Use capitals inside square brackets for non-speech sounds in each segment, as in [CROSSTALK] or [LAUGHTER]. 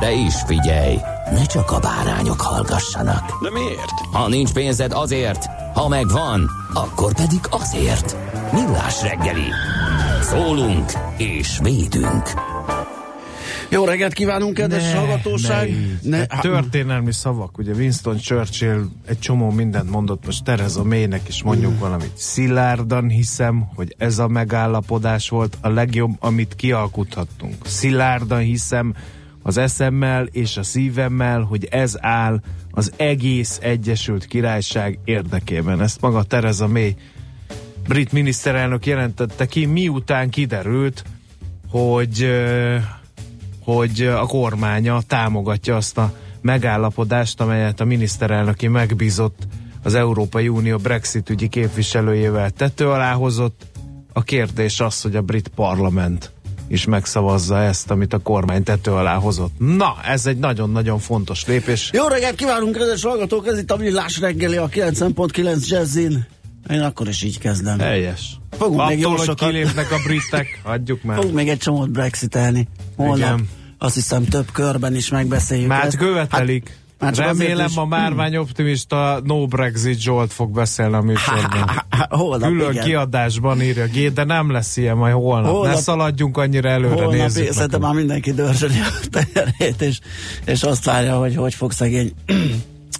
De is figyelj, ne csak a bárányok hallgassanak. De miért? Ha nincs pénzed azért, ha megvan, akkor pedig azért. Millás reggeli. Szólunk és védünk. Jó reggelt kívánunk, kedves hallgatóság! Ne, Ne, hát történelmi szavak, ugye Winston Churchill egy csomó mindent mondott, most Tereza Maynek is mondjuk valamit. Szilárdan hiszem, hogy ez a megállapodás volt a legjobb, amit kialkuthattunk. Szilárdan hiszem az eszemmel és a szívemmel, hogy ez áll az egész Egyesült Királyság érdekében. Ezt maga Tereza May brit miniszterelnök jelentette ki, miután kiderült, hogy hogy a kormánya támogatja azt a megállapodást, amelyet a miniszterelnöki megbízott az Európai Unió Brexit ügyi képviselőjével tető alá hozott. A kérdés az, hogy a brit parlament is megszavazza ezt, amit a kormány tető alá hozott. Na, ez egy nagyon-nagyon fontos lépés. Jó reggelt kívánunk, kedves hallgatók! Ez itt a Villás reggeli a 9.9 Jazzin. Én akkor is így kezdem. Helyes. Fogunk még jó Attól, sokat. kilépnek a britek, adjuk már. Fogunk még egy csomót brexitelni. Holnap Igen. azt hiszem több körben is megbeszéljük Már ezt. követelik. Már Remélem is- a márvány optimista No Brexit Zsolt fog beszélni a műsorban. Hát, holnap, Külön igen. kiadásban írja G, de nem lesz ilyen majd holnap. Holnap- ne szaladjunk annyira előre, Holnap nézzük. szerintem nekünk. már mindenki dörzsöli a teherét, és, és azt várja, hogy hogy fog szegény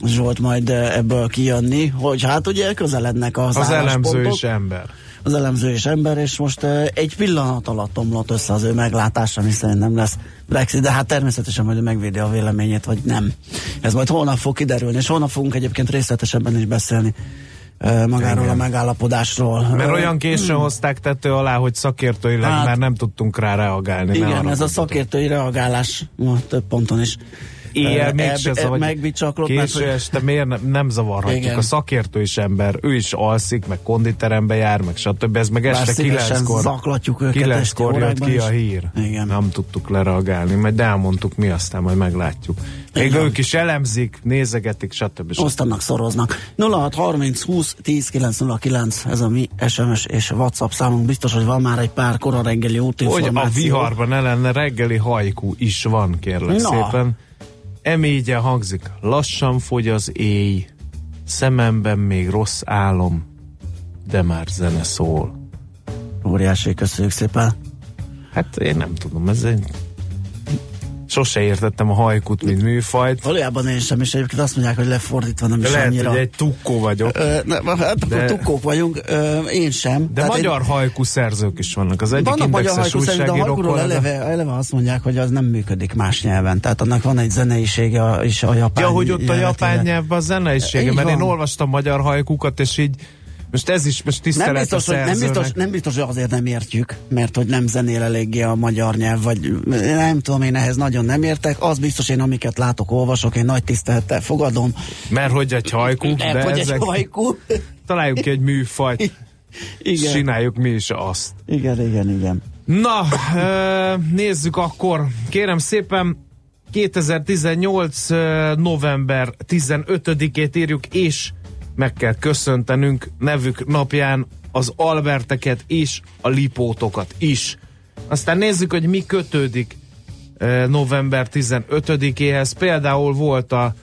Zsolt majd eh, ebből kijönni, hogy hát ugye közelednek az, Az elemző is ember. az elemző és ember, és most uh, egy pillanat alatt omlott össze az ő meglátása, ami szerint nem lesz Brexit, de hát természetesen majd megvédi a véleményét, vagy nem. Ez majd holnap fog kiderülni, és holnap fogunk egyébként részletesebben is beszélni uh, magáról Igen. a megállapodásról. Mert olyan későn hozták tető alá, hogy szakértőileg Hát- már nem tudtunk rá reagálni. Igen, ez a szakértői reagálás ma több ponton is Éjjel mégse eb- zavar. megbicsaklott, Késő hogy- este miért nem, nem zavarhatjuk? Igen. A szakértő is ember, ő is alszik, meg konditerembe jár, meg stb. Ez meg este kilenckor, zaklatjuk őket kilenckor jött ki a hír. Igen. Nem tudtuk lereagálni, majd elmondtuk mi, aztán majd meglátjuk. Még Igen. ők is elemzik, nézegetik, stb. stb. osztanak, szoroznak. 0630 20 10 909, ez a mi SMS és WhatsApp számunk. Biztos, hogy van már egy pár kora reggeli Hogy a útinformáció. viharban ne lenne reggeli hajkú is van, kérlek Na. szépen. Emégyen hangzik, lassan fogy az éj, szememben még rossz álom, de már zene szól. Óriási, köszönjük szépen. Hát én nem tudom, ez egy... Sose értettem a hajkut, mint műfajt. Valójában én sem, és egyébként azt mondják, hogy lefordítva nem is Lehet, annyira. hogy egy tukkó vagyok. Ö, ne, hát akkor De- tukkók vagyunk, ö, én sem. De Tehát magyar én, hajkú szerzők is vannak. Az egyik vannak magyar indexes hajkuszerűk, de a kollega- eleve, eleve azt mondják, hogy az nem működik más nyelven. Tehát annak van egy zeneisége a- és a japán Ja, hogy ott a japán nyelvben a zeneisége, mert én van. olvastam magyar hajkukat, és így most ez is, most Nem tisztelet biztos, a hogy, nem, biztos, nem biztos, hogy azért nem értjük, mert hogy nem zenél eléggé a magyar nyelv, vagy nem tudom, én ehhez nagyon nem értek. Az biztos, én amiket látok, olvasok, én nagy tisztelettel fogadom. Mert hogy egy hajkú, de hogy ezek... egy hajkú. Találjunk ki egy műfajt, Igen. csináljuk mi is azt. igen, igen, igen. Na, nézzük akkor. Kérem szépen, 2018. ö, november 15-ét írjuk, és meg kell köszöntenünk nevük napján az Alberteket és a Lipótokat is. Aztán nézzük, hogy mi kötődik ö, november 15-éhez. Például volt a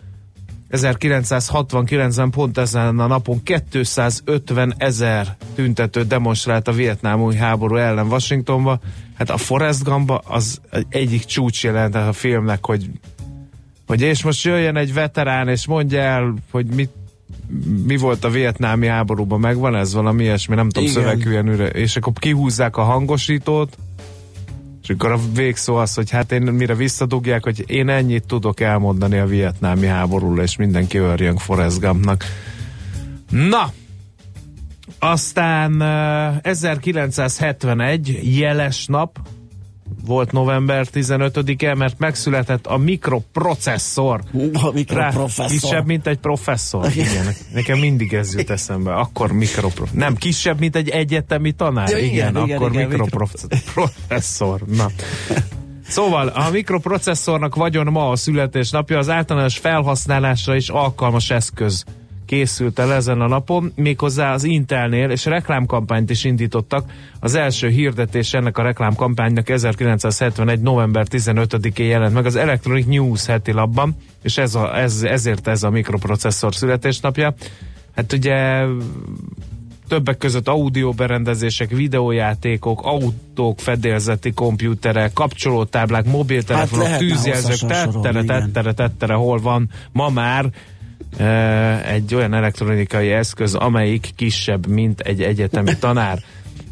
1969-ben pont ezen a napon 250 ezer tüntető demonstrált a vietnámi háború ellen Washingtonba. Hát a Forrest Gump az egyik csúcs jelent a filmnek, hogy hogy és most jöjjön egy veterán, és mondja el, hogy mit mi volt a vietnámi háborúban, megvan ez valami ilyesmi, nem tudom, szövegűen üre, és akkor kihúzzák a hangosítót, és akkor a végszó az, hogy hát én mire visszadugják, hogy én ennyit tudok elmondani a vietnámi háborúról, és mindenki örjön Forrest Gumpnak. Na, aztán eh, 1971 jeles nap volt november 15-e, mert megszületett a mikroprocesszor. A mikroprofesszor. kisebb, mint egy professzor. Igen, nekem mindig ez jut eszembe. Akkor mikroprof... Nem, kisebb, mint egy egyetemi tanár. Ja, igen, igen, igen, akkor igen, mikroprofesszor. Na. Szóval a mikroprocesszornak vagyon ma a születésnapja, az általános felhasználásra is alkalmas eszköz készült el ezen a napon, méghozzá az Intelnél, és reklámkampányt is indítottak. Az első hirdetés ennek a reklámkampánynak 1971. november 15-én jelent meg az Electronic News heti labban, és ez a, ez, ezért ez a mikroprocesszor születésnapja. Hát ugye többek között audioberendezések, videójátékok, autók, fedélzeti komputerek, kapcsolótáblák, mobiltelefonok, Hát tűzjelzők, tettere, tettere, tettere, hol van ma már egy olyan elektronikai eszköz, amelyik kisebb, mint egy egyetemi [LAUGHS] tanár.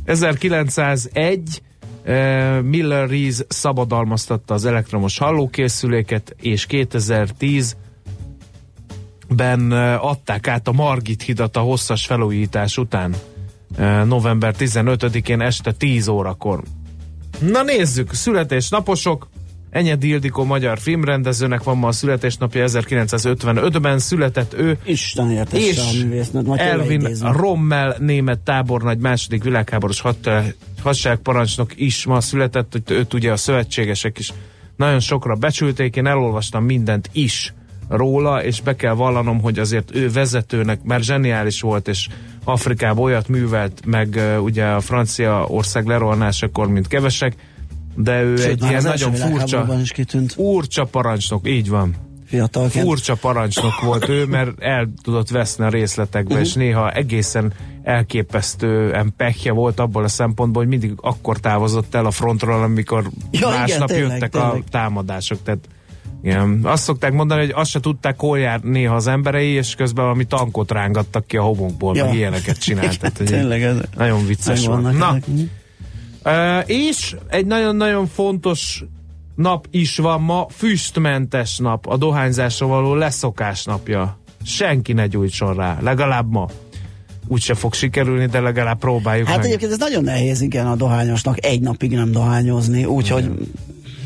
1901 e, Miller Rees szabadalmaztatta az elektromos hallókészüléket, és 2010 ben adták át a Margit hidat a hosszas felújítás után november 15-én este 10 órakor. Na nézzük, születésnaposok. Enyedi Ildikó magyar filmrendezőnek van ma a születésnapja 1955-ben született ő, Isten értesse és a művésznőt, majd Elvin Rommel német tábornagy második világháborús had, hadseregparancsnok is ma született, hogy őt ugye a szövetségesek is nagyon sokra becsülték, én elolvastam mindent is róla, és be kell vallanom, hogy azért ő vezetőnek, mert zseniális volt, és Afrikában olyat művelt, meg ugye a francia ország lerolnásakor, mint kevesek, de ő Sőt, egy ilyen nagyon furcsa, is kitűnt furcsa parancsnok, így van fiatalként. furcsa parancsnok volt ő, mert el tudott veszni a részletekbe, uh-huh. és néha egészen elképesztően pekje volt abból a szempontból, hogy mindig akkor távozott el a frontról, amikor Ja, igen, másnap tényleg, jöttek tényleg. a támadások. Tehát igen. Azt szokták mondani, hogy azt se tudták, hol jár néha az emberei, és közben valami tankot rángattak ki a homokból, Ja. meg ilyeneket csinált. Tehát, [LAUGHS] Tényleg ez nagyon vicces volt. Na, ezek. Uh, és egy nagyon-nagyon fontos nap is van ma, füstmentes nap, a dohányzásra való leszokás napja. Senki ne gyújtson rá, legalább ma. Úgyse fog sikerülni, de legalább próbáljuk Hát meg. egyébként ez nagyon nehéz, igen, a dohányosnak egy napig nem dohányozni, úgyhogy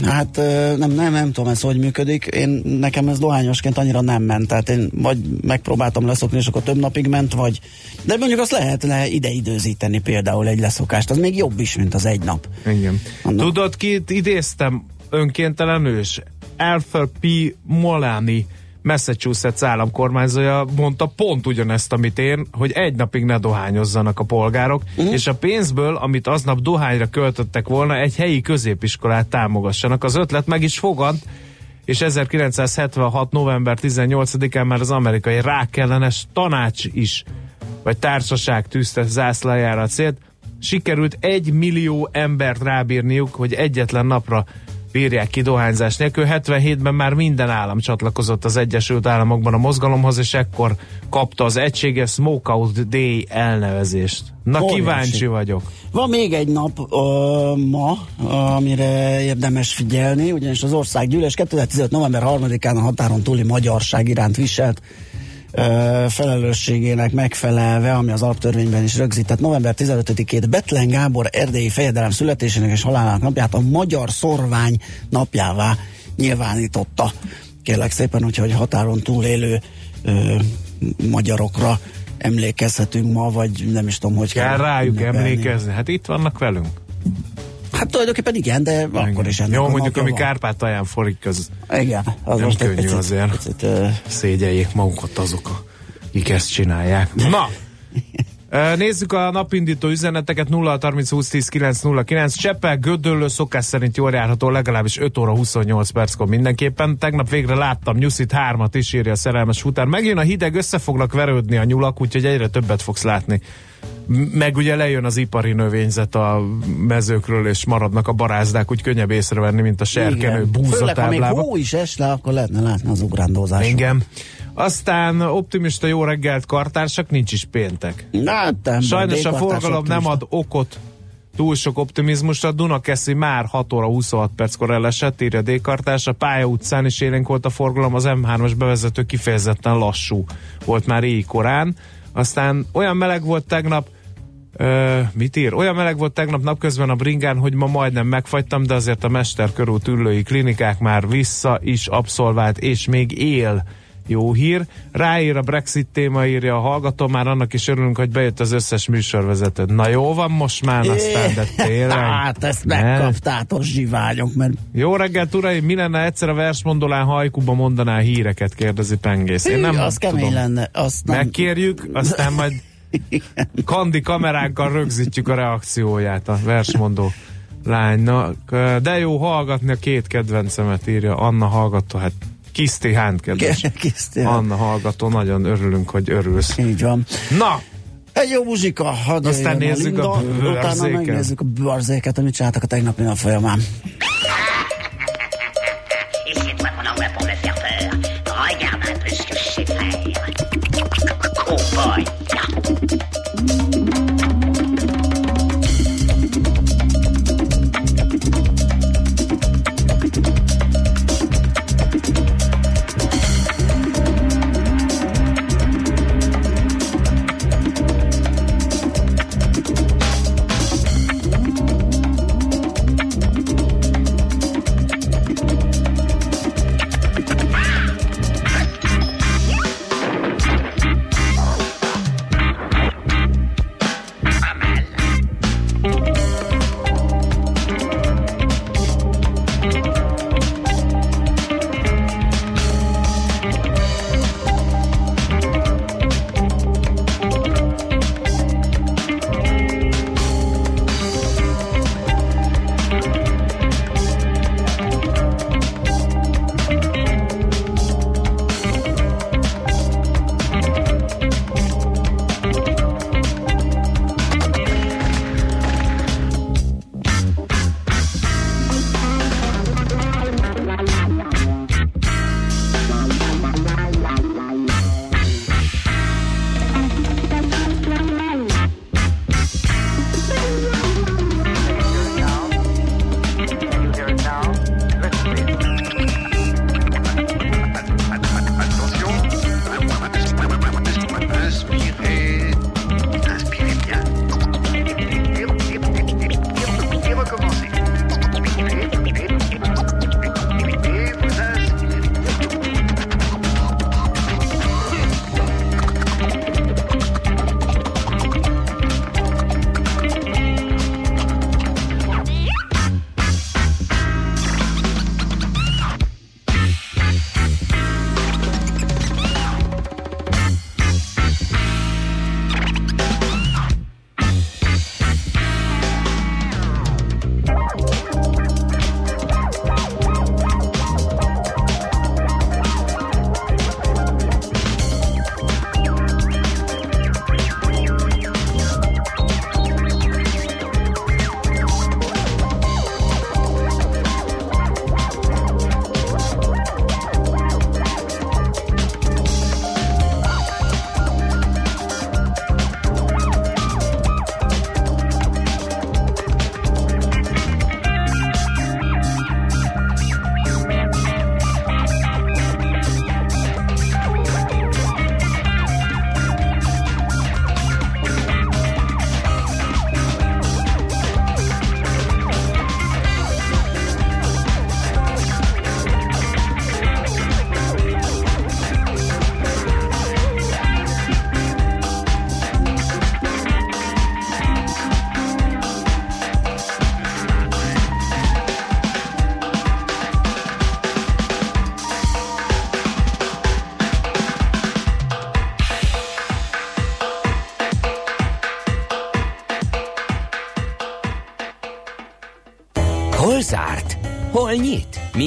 hát nem, nem, nem tudom ez hogy működik. Én nekem ez dohányosként annyira nem ment, tehát én vagy megpróbáltam leszokni, és akkor több napig ment, vagy de mondjuk azt lehetne ideidőzíteni például egy leszokást, az még jobb is, mint az egy nap. Igen. Annak- Tudod, kit idéztem önkéntelenül is? Arthur P. Molani, Massachusetts államkormányzója mondta pont ugyanezt, amit én, hogy egy napig ne dohányozzanak a polgárok, uh-huh. és a pénzből, amit aznap dohányra költöttek volna, egy helyi középiskolát támogassanak. Az ötlet meg is fogant, és 1976. november 18-án már az amerikai rákellenes tanács is, vagy társaság tűzte zászlajára a célt. Sikerült egy millió embert rábírniuk, hogy egyetlen napra bírják ki dohányzás nélkül. 77-ben már minden állam csatlakozott az Egyesült Államokban a mozgalomhoz, és ekkor kapta az egységes Smokeout Day elnevezést. Na Óriási. kíváncsi vagyok. Van még egy nap ö, ma, amire érdemes figyelni, ugyanis az országgyűlés 2015. november 3-án a határon túli magyarság iránt viselt felelősségének megfelelve, ami az alaptörvényben is rögzített. November 15-ét Betlen Gábor erdélyi fejedelem születésének és halálának napját a magyar szorvány napjává nyilvánította. Kérlek szépen, úgyhogy határon túl élő ö, magyarokra emlékezhetünk ma, vagy nem is tudom, hogy Kell rájuk ünnepelni. emlékezni. Hát itt vannak velünk. Hát tulajdonképpen igen, de akkor is ennek Jó, mondjuk, ami van. Kárpátalján forik, az Igen, az Nem most könnyű picit, azért. Picit, ö, szégyeljék magukat azok, akik ezt csinálják. Na! Nézzük a napindító üzeneteket 0 30 20 10 9 0 9 Cseppel Gödöllő szokás szerint jól járható legalábbis 5 óra 28 perckor mindenképpen. Tegnap végre láttam Nyuszit hármat is írja a szerelmes futár. Megjön a hideg, össze fognak verődni a nyulak, úgyhogy egyre többet fogsz látni Meg ugye lejön az ipari növényzet a mezőkről, és maradnak a barázdák, úgy könnyebb észrevenni, mint a serkenő Igen. Főleg, ha még hó is es le, akkor lehetne látni az ugrándózást. Igen. Aztán optimista jó reggelt kartársak, nincs is péntek. Na, nem, Sajnos a forgalom nem ad okot túl sok optimizmusra. Dunakeszi már 6 óra 26 perckor elesett, írja D-kartás. A pálya utcán is élénk volt a forgalom, az M3-as bevezető kifejezetten lassú volt már éjjel korán. Aztán olyan meleg volt tegnap, Ö, mit ír? Olyan meleg volt tegnap napközben a bringán, hogy ma majdnem megfagytam, de azért a Mesterkörút ülői klinikák már vissza is abszolvált, és még él. Jó hír. Ráír a Brexit téma, írja a hallgató, már annak is örülünk, hogy bejött az összes műsorvezető. Na jó van most már, aztán, de tényleg. [LAUGHS] Hát ezt megkaptátok zsiványok, mert Jó reggelt, uraim, mi lenne egyszer a versmondolán hajkuba mondaná híreket, kérdezi Pengész. Én nem az kemény tudom. lenne. Azt nem... Megkérjük, aztán majd kandi kameránkkal rögzítjük a reakcióját a versmondó lánynak. De jó hallgatni a két kedvencemet, írja Anna hallgató, hát Kiszti Hánt kedves. Kiszti, Anna hallgató, nagyon örülünk, hogy örülsz. Így van. Na, Egy jó muzsika, hadd Aztán nézzük a Linda, Utána bőrzéket. megnézzük a bőrzéket, amit csináltak a tegnapi nap folyamán.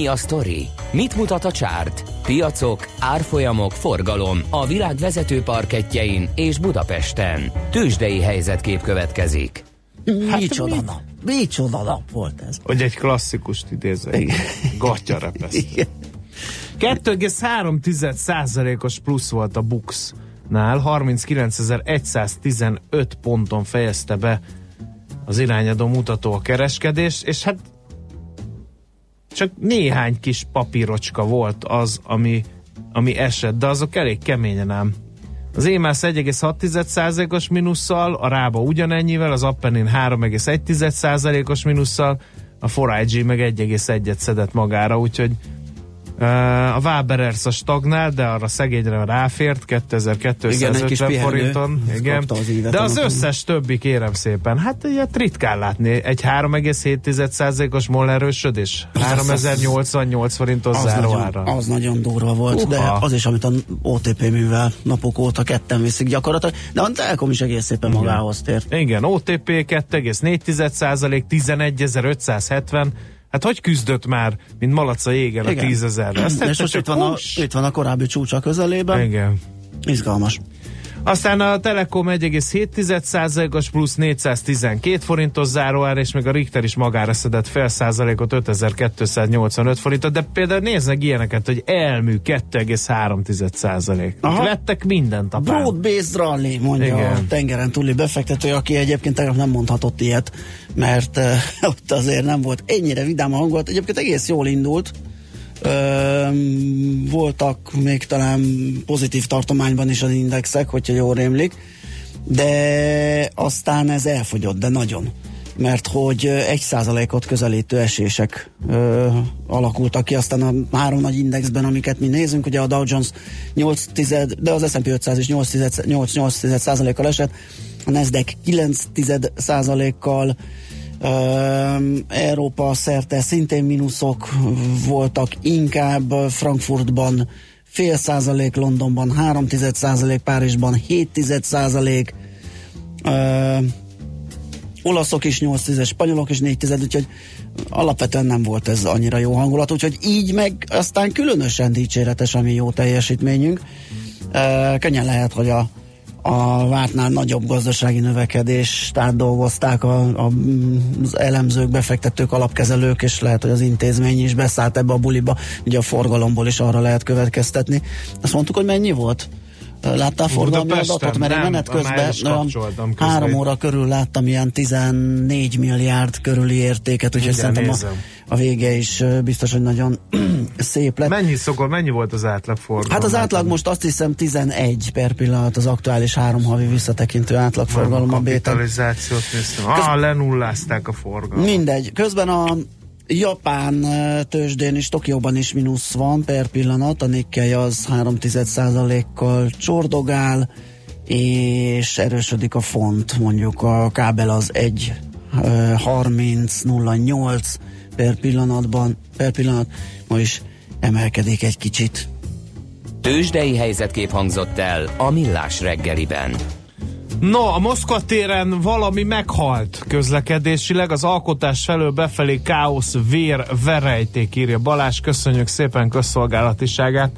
Mi a sztori? Mit mutat a csárt? Piacok, árfolyamok, forgalom a világ vezető parketjein és Budapesten. Tősdei helyzetkép következik. Hát micsoda nap? Micsoda nap volt ez? Hogy egy klasszikust idézve. Gatya repeszt. Igen. 2,3%-os plusz volt a Bux-nál, 39.115 ponton fejezte be az irányadó mutató a kereskedés, és hát csak néhány kis papírocska volt az, ami, ami esett, de azok elég keményen ám. Az EMAS 1,6%-os minusszal, a Rába ugyanennyivel, az Appenin 3,1%-os minusszal, a 4IG meg 1,1-et szedett magára, úgyhogy a Waberers a stagnál, de arra szegényre ráfért, Igen, egy kis 2250 pihenő. forinton. Igen. az De az összes többi kérem szépen, hát ilyet ritkán látni. Egy 3,7%-os MOL erősödés. 3088 forintos záróára. az nagyon durva volt, de Uha. az is, amit a OTP művel napok óta ketten viszik gyakorlatilag, de a Telekom is egész szépen magához tért. Igen, OTP 2,4%, 11.570. Hát hogy küzdött már, mint malac a jégen a Igen. 10 ezerre? Azt És most itt van, a, itt van a korábbi csúcsa közelében. Igen. Izgalmas. Aztán a Telekom 1,7%-os plusz 412 forintos záróár, és még a Richter is magára szedett fél százalékot 5285 forintot, de például néznek ilyeneket, hogy elmű 2,3 százalék. Aha. Vettek mindent a Broad-based rally, mondja Igen. a tengeren túli befektető, aki egyébként tegnap nem mondhatott ilyet, mert uh, [LAUGHS] ott azért nem volt ennyire vidám a hangulat. Egyébként egész jól indult. Voltak még talán pozitív tartományban is az indexek, hogyha jól rémlik, de aztán ez elfogyott, de nagyon. Mert hogy egy százalékot közelítő esések ö, alakultak ki, aztán a három nagy indexben, amiket mi nézünk, ugye a Dow Jones 8 tized, de az S&P 500 is 8, tized, 8, 8 tized százalékkal esett, a Nasdaq 9 tized százalékkal, Európa szerte szintén mínuszok voltak, inkább Frankfurtban fél százalék, Londonban 3 tized százalék, Párizsban 7 tized százalék, olaszok is 8 tized, spanyolok is 4 tized, úgyhogy alapvetően nem volt ez annyira jó hangulat, úgyhogy így meg aztán különösen dicséretes a mi jó teljesítményünk. Ö, könnyen lehet, hogy a a vártnál nagyobb gazdasági növekedést átdolgozták a, a, az elemzők, befektetők, alapkezelők, és lehet, hogy az intézmény is beszállt ebbe a buliba. Ugye a forgalomból is arra lehet következtetni. Azt mondtuk, hogy mennyi volt? Láttál forgalmi Budapesten? adatot? Mert Nem, menet közben három óra körül láttam ilyen 14 milliárd körüli értéket, úgyhogy szerintem a, nézem. a vége is biztos, hogy nagyon [CLEARS THROAT] szép lett. Mennyi szokol, mennyi volt az átlag forgalom? Hát az átlag most azt hiszem 11 per pillanat az aktuális három havi visszatekintő átlagforgalom a béten. kapitalizációt néztem. Ah, lenullázták a forgalmat. Mindegy. Közben a Japán tőzsdén is, Tokióban is mínusz van per pillanat, a Nikkei az 3% kal csordogál, és erősödik a font, mondjuk a kábel az 1 eh, 30.08 per pillanatban, per pillanat, ma is emelkedik egy kicsit. Tősdei helyzetkép hangzott el a Millás reggeliben. No, a Moszkva téren valami meghalt közlekedésileg, az alkotás felől befelé káosz, vér, verejték, írja Balázs, köszönjük szépen közszolgálatiságát.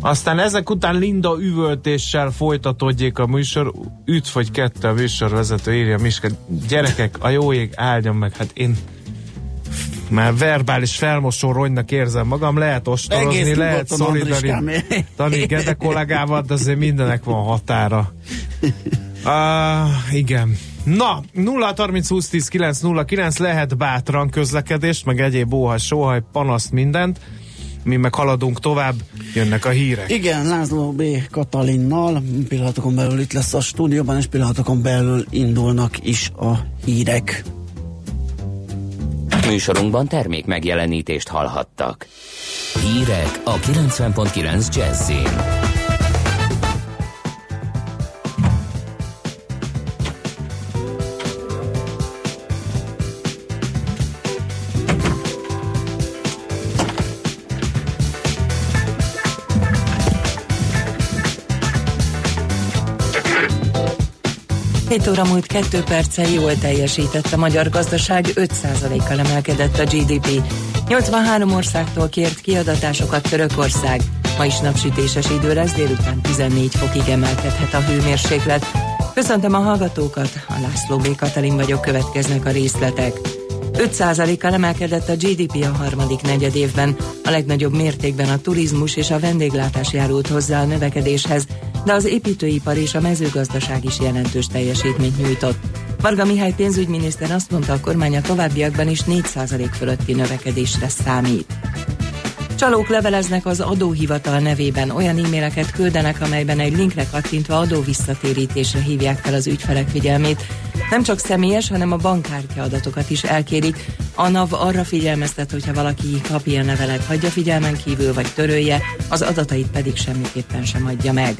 Aztán ezek után Linda üvöltéssel folytatódjék a műsor, üdv vagy kettő a műsorvezető, írja Miska. Gyerekek, a jó ég áldjon meg, hát én már verbális felmosoronynak érzem magam, lehet ostorozni, lehet nyugodtan, szolidaritáni Andriskám. tani Gede kollégával, de azért mindenek van határa. Uh, igen. Na, 0 30 20 10 9 0 9 lehet bátran közlekedést, meg egyéb óhaj, sóhaj, panaszt, mindent. Mi meg haladunk tovább, jönnek a hírek. Igen, László B. Katalinnal pillanatokon belül itt lesz a stúdióban, és pillanatokon belül indulnak is a hírek. Műsorunkban termék megjelenítést hallhattak. Hírek a 90.9 Jazzin. Hét óra múlt kettő perccel jól teljesített a magyar gazdaság, 5%-kal emelkedett a GDP. 83 országtól kért kiadatásokat Törökország, Ma is napsütéses idő lesz, délután 14 fokig emelkedhet a hőmérséklet. Köszöntöm a hallgatókat, a László B. Katalin vagyok, következnek a részletek. 5%-kal emelkedett a GDP a harmadik negyed évben. A legnagyobb mértékben a turizmus és a vendéglátás járult hozzá a növekedéshez, de az építőipar és a mezőgazdaság is jelentős teljesítményt nyújtott. Varga Mihály pénzügyminiszter azt mondta, a kormány a továbbiakban is 4% fölötti növekedésre számít. Csalók leveleznek az adóhivatal nevében, olyan e-maileket küldenek, amelyben egy linkre kattintva adó visszatérítésre hívják fel az ügyfelek figyelmét. Nem csak személyes, hanem a bankkártya adatokat is elkérik. A NAV arra figyelmeztet, hogyha valaki kap ilyen levelet, hagyja figyelmen kívül vagy törölje, az adatait pedig semmiképpen sem adja meg.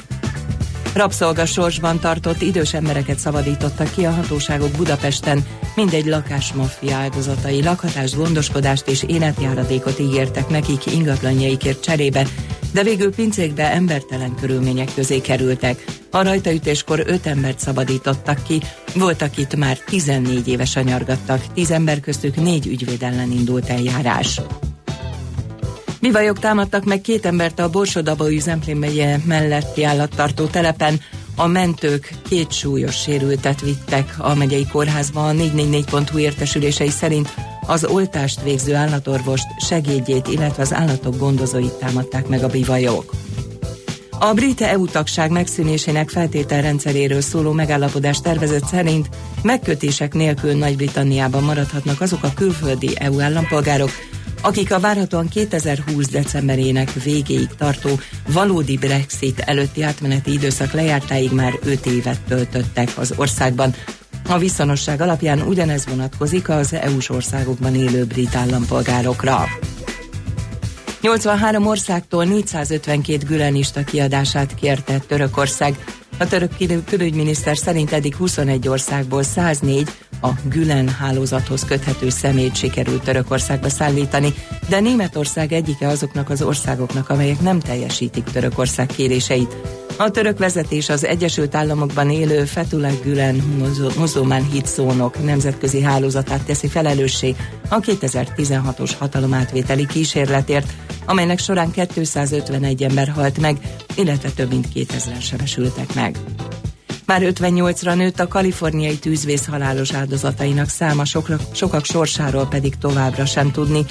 Rabszolgasorsban tartott idős embereket szabadítottak ki a hatóságok Budapesten, mindegy lakásmaffia áldozatai lakhatást, gondoskodást és életjáradékot ígértek nekik ingatlanjaikért cserébe, de végül pincékbe embertelen körülmények közé kerültek. A rajtaütéskor öt embert szabadítottak ki, voltak itt már 14 éves anyargattak, tíz ember köztük négy ügyvéd ellen indult eljárás. Bivajok támadtak meg két embert a Borsodaba Zemplén megye melletti állattartó telepen. A mentők két súlyos sérültet vittek a megyei kórházba. A 444.hu értesülései szerint az oltást végző állatorvost, segédjét, illetve az állatok gondozóit támadták meg a bivajok. A brit EU tagság megszűnésének feltételrendszeréről szóló megállapodás tervezet szerint megkötések nélkül Nagy-Britanniában maradhatnak azok a külföldi EU állampolgárok, akik a várhatóan 2020. decemberének végéig tartó valódi Brexit előtti átmeneti időszak lejártáig már 5 évet töltöttek az országban. A viszonosság alapján ugyanez vonatkozik az EU-s országokban élő brit állampolgárokra. 83 országtól 452 gülenista kiadását kérte Törökország. A török külügyminiszter szerint eddig 21 országból 104 a Gülen hálózathoz köthető szemét sikerült Törökországba szállítani, de Németország egyike azoknak az országoknak, amelyek nem teljesítik Törökország kéréseit. A török vezetés az Egyesült Államokban élő Fethullah Gülen muzulmán hitszónok nemzetközi hálózatát teszi felelőssé a 2016-os hatalomátvételi kísérletért, amelynek során 251 ember halt meg, illetve több mint 2000-en sebesültek meg. Már 58-ra nőtt a kaliforniai tűzvész halálos áldozatainak száma, sokak, sokak sorsáról pedig továbbra sem tudni.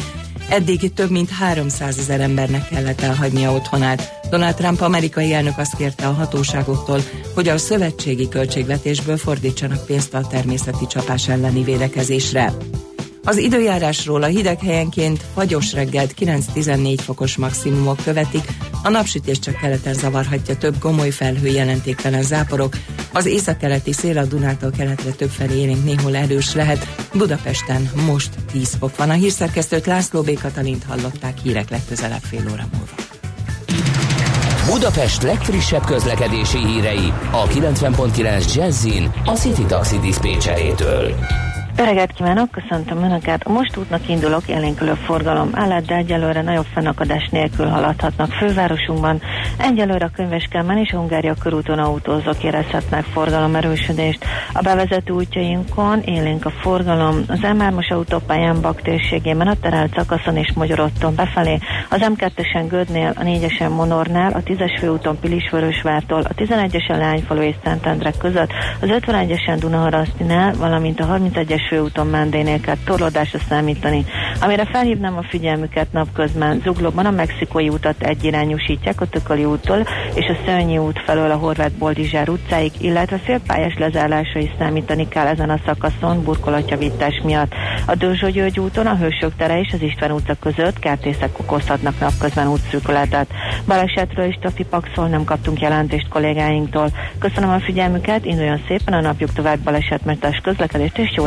Eddig több mint 300 ezer embernek kellett elhagynia otthonát. Donald Trump amerikai elnök azt kérte a hatóságoktól, hogy a szövetségi költségvetésből fordítsanak pénzt a természeti csapás elleni védekezésre. Az időjárásról a hideg helyenként fagyos reggelt 9-14 fokos maximumok követik, a napsütés csak keleten zavarhatja több gomoly felhő jelentéktelen záporok, az északkeleti szél a Dunától keletre többfelé élénk néhol erős lehet, Budapesten most 10 fok van. A hírszerkesztőt László B. Katalint hallották hírek legközelebb fél óra múlva. Budapest legfrissebb közlekedési hírei a 90.9 Jazzin a City Taxi Dispécsejétől. Öreget kívánok, köszöntöm Önöket. Most útnak indulok, élénkülő forgalom állát, de egyelőre nagyobb fennakadás nélkül haladhatnak fővárosunkban. Egyelőre a Könyveskelmen és a Hungária körúton autózók érezhetnek forgalom erősödést. A bevezető útjainkon élénk a forgalom. Az M3-as autópályán Bak térségében a terelt szakaszon és Magyarotton befelé, az M2-esen Gödnél, a 4-esen Monornál, a 10-es főúton Pilisvörösvártól, a 11-esen Lányfalu és Szentendre között, az 51-esen Dunaharasztinál, valamint a 31-es főúton Mendénél kell torlódásra számítani. Amire felhívnám a figyelmüket napközben, Zuglóban a mexikói utat egyirányúsítják a Tököli úttól és a Szörnyi út felől a Horváth Boldizsár utcáig, illetve félpályás lezárásra is számítani kell ezen a szakaszon burkolatjavítás miatt. A Dőzsó György úton a Hősök tere és az István utca között kertészek okozhatnak napközben útszűkületet. Balesetről is Tafipaxol nem kaptunk jelentést kollégáinktól. Köszönöm a figyelmüket, induljon szépen a napjuk tovább balesetmentes közlekedést és jó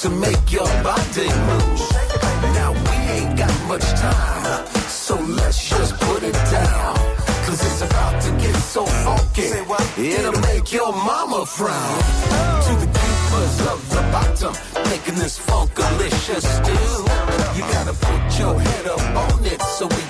To make your body move. Now we ain't got much time, so let's just put it down. Cause it's about to get so funky, it'll make your mama frown. To the keepers of the bottom, making this funkalicious stew. You gotta put your head up on it so we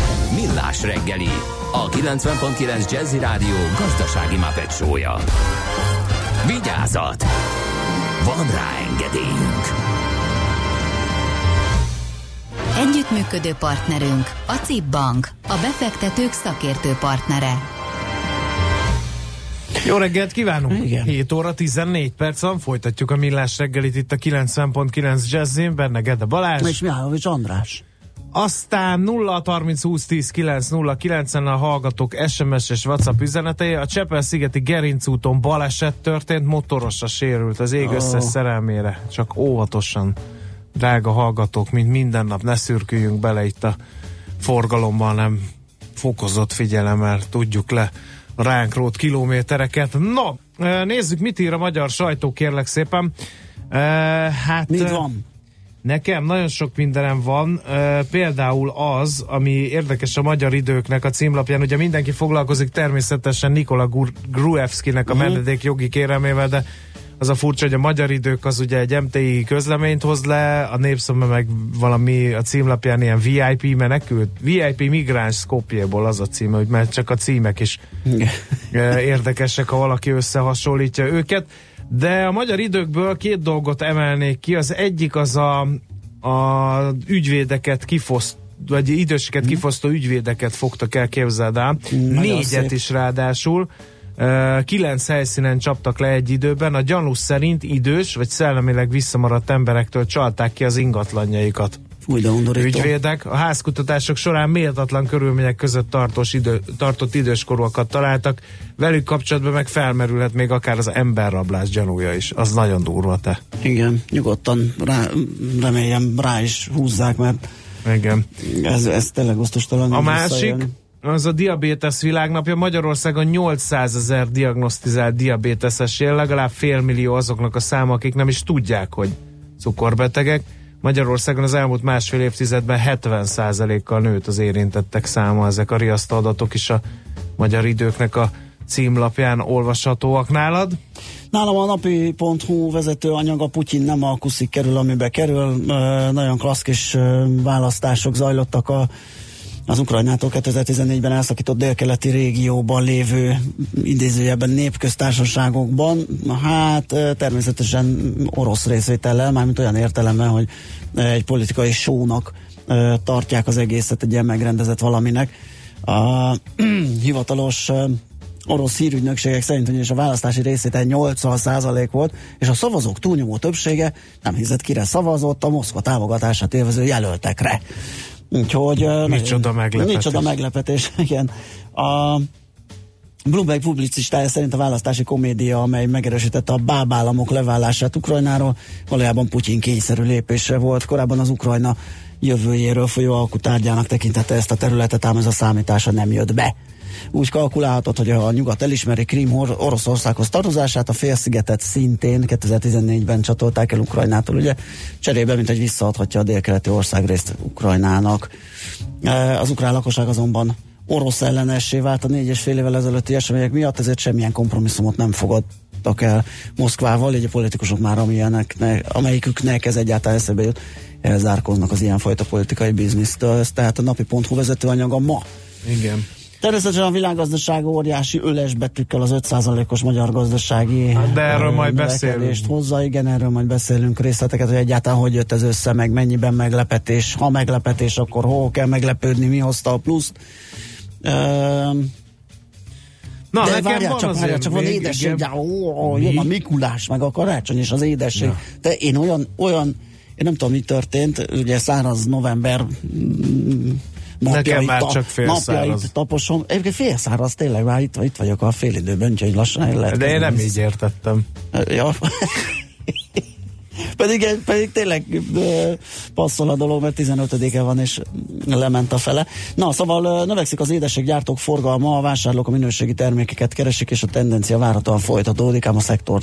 Millás reggeli, a 90.9 Jazzy Rádió gazdasági mapetsója. Vigyázat! Van rá engedélyünk! Együttműködő partnerünk a CIP Bank, a befektetők szakértő partnere. Jó reggelt kívánunk! Igen. 7 óra 14 perc van, folytatjuk a millás reggelit itt a 90.9 Jazzin, benne Gede Balázs. És Mihálovics András. Aztán 0 30 20 10 9 0 9 a hallgatók SMS és WhatsApp üzenetei. A Csepel-szigeti Gerinc úton baleset történt, motorosra sérült az ég összes szerelmére. Csak óvatosan, drága hallgatók, mint minden nap, ne szürküljünk bele itt a forgalomban, nem fokozott figyelemmel tudjuk le a ránk rót kilométereket. No, eh, nézzük, mit ír a magyar sajtó, kérlek szépen. Eh, Hát, Mit van? Nekem nagyon sok mindenem van, például az, ami érdekes a magyar időknek a címlapján, ugye mindenki foglalkozik természetesen Nikola Gruevskinek a Mhm. menedék jogi kérelmével, de az a furcsa, hogy a magyar idők az ugye egy MTI közleményt hoz le, a népszoma meg valami a címlapján ilyen VIP menekült, VIP migráns Skopjéból az a címe, hogy mert csak a címek is érdekesek, ha valaki összehasonlítja őket. De a magyar időkből két dolgot emelnék ki. Az egyik az a, a ügyvédeket kifoszt vagy időseket kifosztó ügyvédeket fogtak el, képzeld el. Négyet szép. is ráadásul. Ö, Kilenc helyszínen csaptak le egy időben. A gyanús szerint idős vagy szellemileg visszamaradt emberektől csalták ki az ingatlanjaikat Fúj, de undorító. ügyvédek. A házkutatások során méltatlan körülmények között tartós idő, tartott időskorúakat találtak, velük kapcsolatban meg felmerülhet még akár az emberrablás gyanúja is. Az nagyon durva te. Igen, nyugodtan rá, reméljem rá is húzzák, mert Igen. ez, ez tényleg osztostalan. A másik, az a diabétesz világnapja. Magyarországon 800 ezer diagnosztizált diabéteszes él, legalább félmillió azoknak a száma, akik nem is tudják, hogy cukorbetegek. Magyarországon az elmúlt másfél évtizedben 70%-kal nőtt az érintettek száma. Ezek a riasztó adatok is a magyar időknek a címlapján olvashatóak nálad. Nálam a napi.hu vezető anyag a Putyin nem alkuszik kerül, amibe kerül. Nagyon klassz kis választások zajlottak a az Ukrajnától 2014-ben elszakított délkeleti régióban lévő idézőjelben népköztársaságokban, hát természetesen orosz részvétellel, mármint olyan értelemben, hogy egy politikai sónak tartják az egészet egy ilyen megrendezett valaminek. A [CLEARS THROAT] hivatalos orosz hírügynökségek szerint ugyanis a választási részvétel 80% volt, és a szavazók túlnyomó többsége nem hiszett kire szavazott a Moszkva támogatását élvező jelöltekre. Úgyhogy... Micsoda meglepetés. Micsoda meglepetés, [LAUGHS] igen. A Bloomberg publicistája szerint a választási komédia, amely megerősítette a bábállamok leválását Ukrajnáról, valójában Putyin kényszerű lépésre volt. Korábban az Ukrajna jövőjéről folyó alkutárgyának tekintette ezt a területet, ám ez a számítása nem jött be. Úgy kalkulálhatott, hogy a nyugat elismeri Krím Or- Oroszországhoz tartozását, a félszigetet szintén 2014-ben csatolták el Ukrajnától, ugye cserébe, mint hogy visszaadhatja a délkeleti országrészt Ukrajnának. E, Az ukrán lakosság azonban orosz ellenessé vált a négy és fél évvel ezelőtti események miatt, ezért semmilyen kompromisszumot nem fogadtak el Moszkvával, így a politikusok már amilyenek, ne, amelyiküknek ez egyáltalán eszebe jut, elzárkoznak az ilyenfajta politikai biznisztől. Ez tehát a napi.hu vezetőanyaga ma. Igen. Természetesen a világgazdaság óriási öles betűkkel az 5%-os magyar gazdasági De erről ö, majd beszélünk. hozza. Igen, erről majd beszélünk részleteket, hogy egyáltalán hogy jött ez össze, meg mennyiben meglepetés. Ha meglepetés, akkor hol kell meglepődni, mi hozta a pluszt. Üm, Na, de nekem várjál van csak, várjál, csak van édesség, igen. ó, ó, jön a Mikulás, meg a karácsony és az édesség. Ja. De én olyan, olyan, én nem tudom, mi történt, ugye száraz november napjait, már ta- csak napjait taposom. Egyébként félszáraz tényleg, már itt, itt vagyok a fél időben, úgyhogy lassan el lehet De én nem így értettem. Ja. pedig, pedig tényleg passzol a dolog, mert 15-e van, és lement a fele. Na, szóval növekszik az édességgyártók forgalma, a vásárlók a minőségi termékeket keresik, és a tendencia várhatóan folytatódik, ám a szektor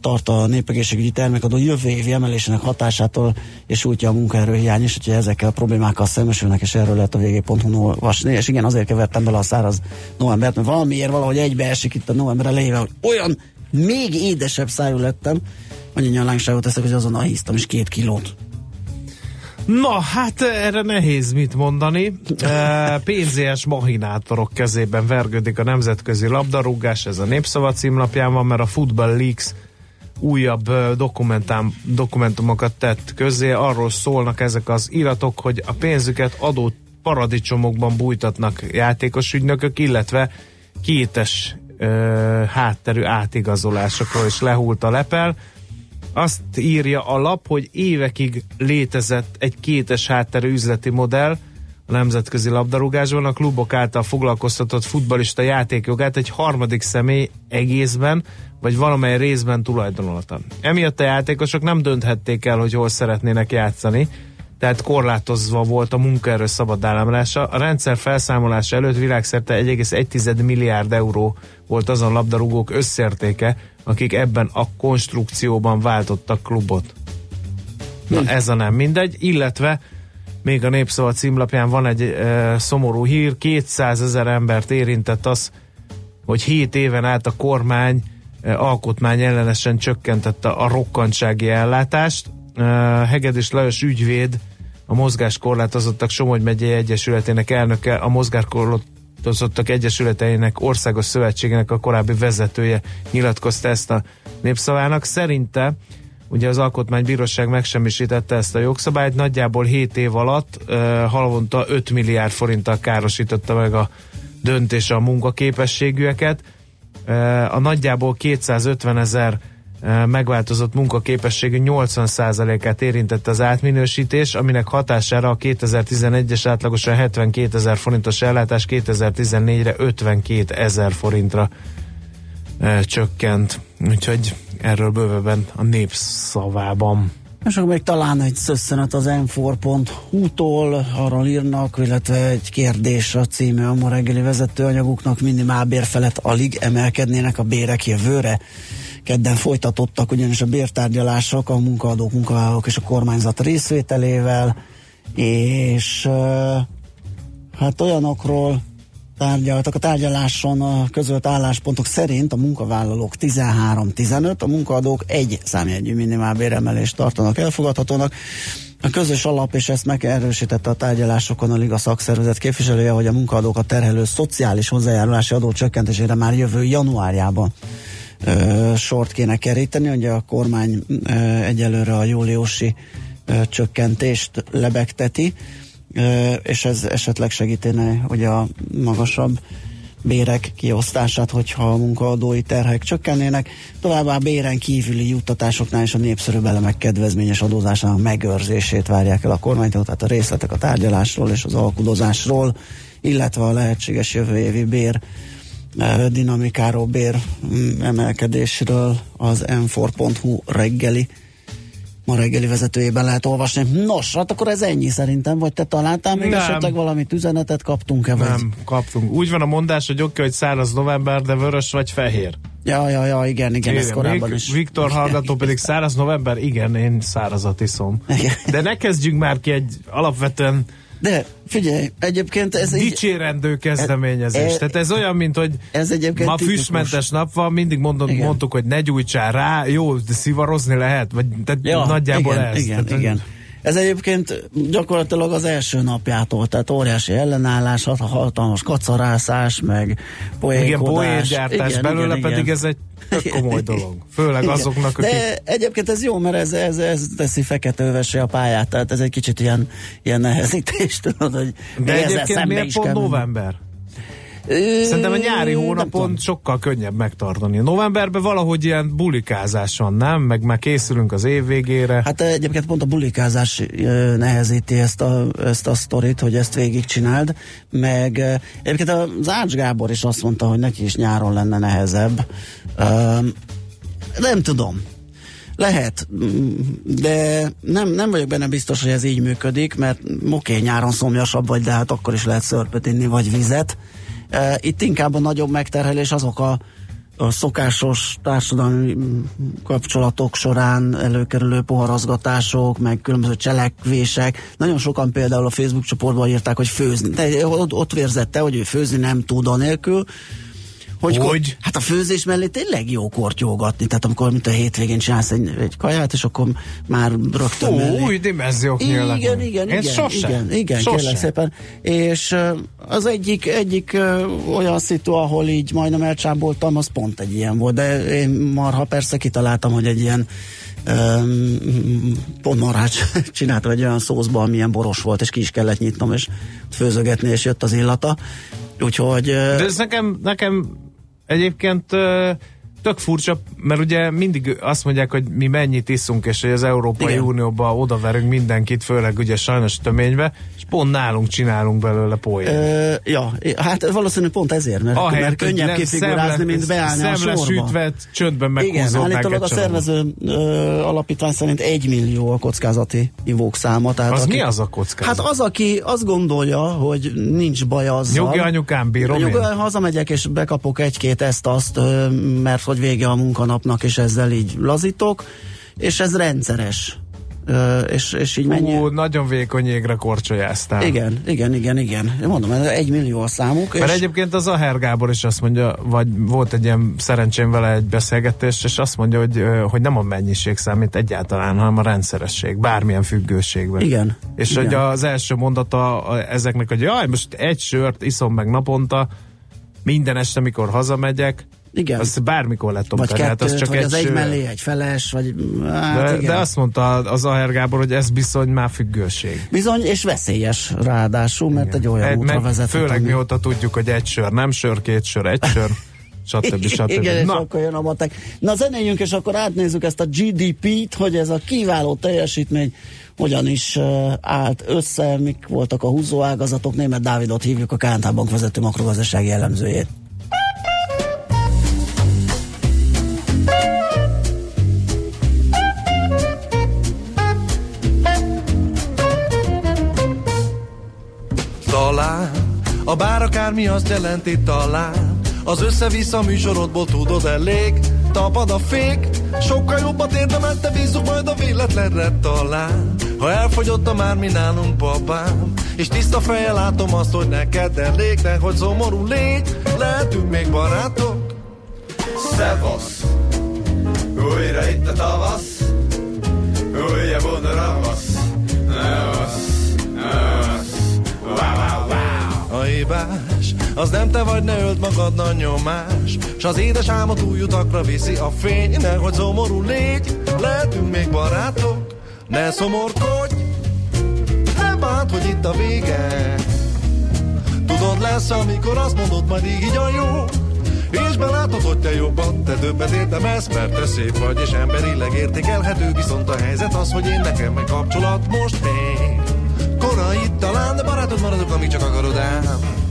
tart a népegészségügyi termékadó jövő évi emelésének hatásától, és útja a munkaerőhiány is, úgyhogy ezekkel a problémákkal szembesülnek, és erről lehet a vg.hu olvasni, és igen, azért kevertem bele a száraz novembert, mert valamiért valahogy egybeesik itt a november elejével, hogy olyan még édesebb szájú lettem, annyi nyalányságot teszek, hogy azonnal híztam is két kilót. Na, hát erre nehéz mit mondani. E, pénzélyes mahinátorok kezében vergődik a nemzetközi labdarúgás, ez a népszava címlapján van, mert a Football Leaks újabb dokumentám, dokumentumokat tett közé, arról szólnak ezek az iratok, hogy a pénzüket adó paradicsomokban bújtatnak játékos ügynökök, illetve kétes ö, hátterű átigazolásokról is lehult a lepel. Azt írja a lap, hogy évekig létezett egy kétes hátterű üzleti modell a nemzetközi labdarúgásban, a klubok által foglalkoztatott futbalista játékjogát egy harmadik személy egészben, vagy valamely részben tulajdonolta. Emiatt a játékosok nem dönthették el, hogy hol szeretnének játszani, tehát korlátozva volt a munkaerő szabad áramlása. A rendszer felszámolása előtt világszerte 1,1 milliárd euró volt azon labdarúgók összértéke, akik ebben a konstrukcióban váltottak klubot. Na ez a nem mindegy, illetve még a Népszava címlapján van egy e, szomorú hír, 200 ezer embert érintett az, hogy 7 éven át a kormány e, alkotmány ellenesen csökkentette a rokkantsági ellátást. E, Hegedűs Lajos ügyvéd, a mozgáskorlátozottak Somogy megyei egyesületének elnöke, a mozgáskorlátozottak egyesületeinek országos szövetségének a korábbi vezetője nyilatkozta ezt a népszavának. Szerinte Ugye az Alkotmánybíróság megsemmisítette ezt a jogszabályt, nagyjából 7 év alatt uh, havonta 5 milliárd forinttal károsította meg a döntése a munkaképességűeket. Uh, a nagyjából 250 ezer megváltozott munkaképességű 80%-át érintette az átminősítés, aminek hatására a 2011-es átlagosan 72 ezer forintos ellátás 2014-re 52 ezer forintra csökkent. Úgyhogy erről bővebben a népszavában. És akkor még talán egy szösszenet az m4.hu-tól, arról írnak, illetve egy kérdés a címe a ma reggeli vezetőanyaguknak, minimálbér felett alig emelkednének a bérek jövőre. Kedden folytatottak ugyanis a bértárgyalások a munkaadók, munkavállalók és a kormányzat részvételével, és hát olyanokról tárgyaltak. A tárgyaláson a közölt álláspontok szerint a munkavállalók 13-15, a munkaadók egy számjegyű minimálbéremelést tartanak elfogadhatónak. A közös alap, és ezt megerősítette a tárgyalásokon a Liga szakszervezet képviselője, hogy a munkaadókat terhelő szociális hozzájárulási adó csökkentésére már jövő januárjában ö, sort kéne keríteni. Ugye a kormány egyelőre a júliusi csökkentést lebegteti és ez esetleg segítene hogy a magasabb bérek kiosztását, hogyha a munkaadói terhek csökkennének. Továbbá béren kívüli juttatásoknál és a népszerűbb elemek kedvezményes adózásának megőrzését várják el a kormánytól, tehát a részletek a tárgyalásról és az alkudozásról, illetve a lehetséges jövő évi bér dinamikáról, bér mm, emelkedésről az m4.hu reggeli ma reggeli vezetőjében lehet olvasni. Nos, hát akkor ez ennyi szerintem, vagy te találtál még Nem. esetleg valamit üzenetet kaptunk-e? Vagy? Nem, kaptunk. Úgy van a mondás, hogy oké, hogy száraz november, de vörös vagy fehér. Ja, ja, ja, igen, igen, ez Igen, korábban Vik- is. Viktor hallgató pedig száraz november, igen, én szárazat iszom. Igen. De ne kezdjünk már ki egy alapvetően De figyelj, egyébként ez így... dicsérendő kezdeményezés. E- e- Tehát ez olyan, mint hogy Ez egyébként ma tipikus. füstmentes nap van, mindig mondom, Igen. mondtuk, hogy ne gyújtsál rá, jó, de szivarozni lehet, vagy tehát Ja, nagyjából igen, ez. Igen, tehát, igen. Ez egyébként gyakorlatilag az első napjától, tehát óriási ellenállás, hat- hatalmas kacarászás, meg poénkodás. Igen, poéngyártás Igen, belőle igen, pedig igen. ez egy tök komoly dolog. Főleg Igen. azoknak, akik... De egyébként ez jó, mert ez, ez, ez teszi feketővesé a pályát, tehát ez egy kicsit ilyen, ilyen nehezítés, tudod, hogy De egyébként miért pont kell menni. Szerintem a nyári hónapon sokkal könnyebb megtartani. Novemberben valahogy ilyen bulikázás van, nem? Meg már készülünk az év végére. Hát egyébként pont a bulikázás ö, nehezíti ezt a, ezt a sztorit, hogy ezt végigcsináld, meg ö, egyébként az Ács Gábor is azt mondta, hogy neki is nyáron lenne nehezebb. Nem tudom. Lehet, mm, de nem, nem vagyok benne biztos, hogy ez így működik, mert oké, nyáron szomjasabb vagy, de hát akkor is lehet szörpöt inni, vagy vizet. Itt inkább a nagyobb megterhelés azok a, a szokásos társadalmi mm, kapcsolatok során előkerülő poharazgatások, meg különböző cselekvések. Nagyon sokan például a Facebook csoportban írták, hogy főzni. De ott, ott vérzette, hogy ő főzni nem tud anélkül, hogy, Hogy? Hát a főzés mellé tényleg jó kortyolgatni, tehát amikor mint a hétvégén csinálsz egy, egy kaját, és akkor már rögtön Ó, mellé. új dimenziók nyílnak Igen, igen, Én igen, sose. igen, igen, sose. kérlek szépen. És az egyik, egyik olyan szitu, ahol így majdnem elcsáboltam, az pont egy ilyen volt, de én marha persze kitaláltam, hogy egy ilyen um, pont marhács [LAUGHS] csináltam egy olyan szószba, amilyen boros volt, és ki is kellett nyitnom, és főzögetni, és jött az illata. Úgyhogy... De ez nekem, nekem egyébként tök furcsa, mert ugye mindig azt mondják, hogy mi mennyit iszunk, és hogy az Európai Igen. Unióba odaverünk mindenkit, főleg ugye sajnos töménybe, és pont nálunk csinálunk belőle poént. Ö, ja, hát valószínűleg pont ezért, mert, Ahelyett, mert könnyebb kifigurázni, szemle- mint beállni a sorba. Szemlesütve, csöndben Igen, meghúzódnák állítólag a szervező ö, alapítvány szerint egy millió a kockázati ivók száma. Tehát Az aki, mi az a kockázat? Hát az, aki azt gondolja, hogy nincs baj azzal. Nyugi anyukám, bírom Nyugi, hazamegyek és bekapok egy-két ezt-azt, mert hogy vége a munkanapnak, és ezzel így lazítok, és ez rendszeres. Ö, és, és így mennyi... Ú, nagyon vékony égre korcsolyáztál. Igen, igen, igen, igen. Mondom, ez egy millió a számuk. Mert és... egyébként az Aher Gábor is azt mondja, vagy volt egy ilyen szerencsém vele egy beszélgetés, és azt mondja, hogy, hogy nem a mennyiség számít egyáltalán, hanem a rendszeresség, bármilyen függőségben. Igen, És igen. hogy az első mondata ezeknek, hogy jaj, most egy sört iszom meg naponta, minden este, mikor hazamegyek, Igen. azt bármikor le tudom vagy hát kettőt, az csak vagy egy az egy mellé egy feles, vagy hát de, igen. de azt mondta az Aher Gábor, hogy ez bizony már függőség. Bizony, és veszélyes ráadásul, mert egy olyan Egy- útra vezet. Főleg mióta tudjuk, hogy egy sör, nem sör, két sör, egy sör, stb. [LAUGHS] stb. Igen, és Na, akkor jön a matek. Na zenéljünk, és akkor átnézzük ezt a GDP-t, hogy ez a kiváló teljesítmény hogyan is uh, állt össze, mik voltak a húzóágazatok. Német Dávidot hívjuk a KNT Bank vezető makrogazdasági elemzőjét. A bár akármi azt jelenti talán Az össze-vissza műsorodból tudod elég Tapad a fék Sokkal jobbat érdemelt, te bízzuk majd a véletlenre talán Ha elfogyott a már mi nálunk babám És tiszta fejjel látom azt, hogy neked elég De hogy szomorú légy, lehetünk még barátok Szevasz! Újra itt a tavasz, újabb oda ravasz. Wow, wow, wow. A hibás, az nem te vagy, ne öld magad nagy nyomás. S az édes álmot új utakra viszi a fény. Nehogy szomorú légy, lehetünk még barátok. Ne szomorkodj, nem bánt, hogy itt a vége. Tudod lesz, amikor azt mondod, majd így a jó. És belátod, hogy te jobban, te többet érdemelsz, mert te szép vagy, és emberileg értékelhető, viszont a helyzet az, hogy én nekem meg kapcsolat most még. Korai talán, de barátod maradok, amíg csak akarod ám.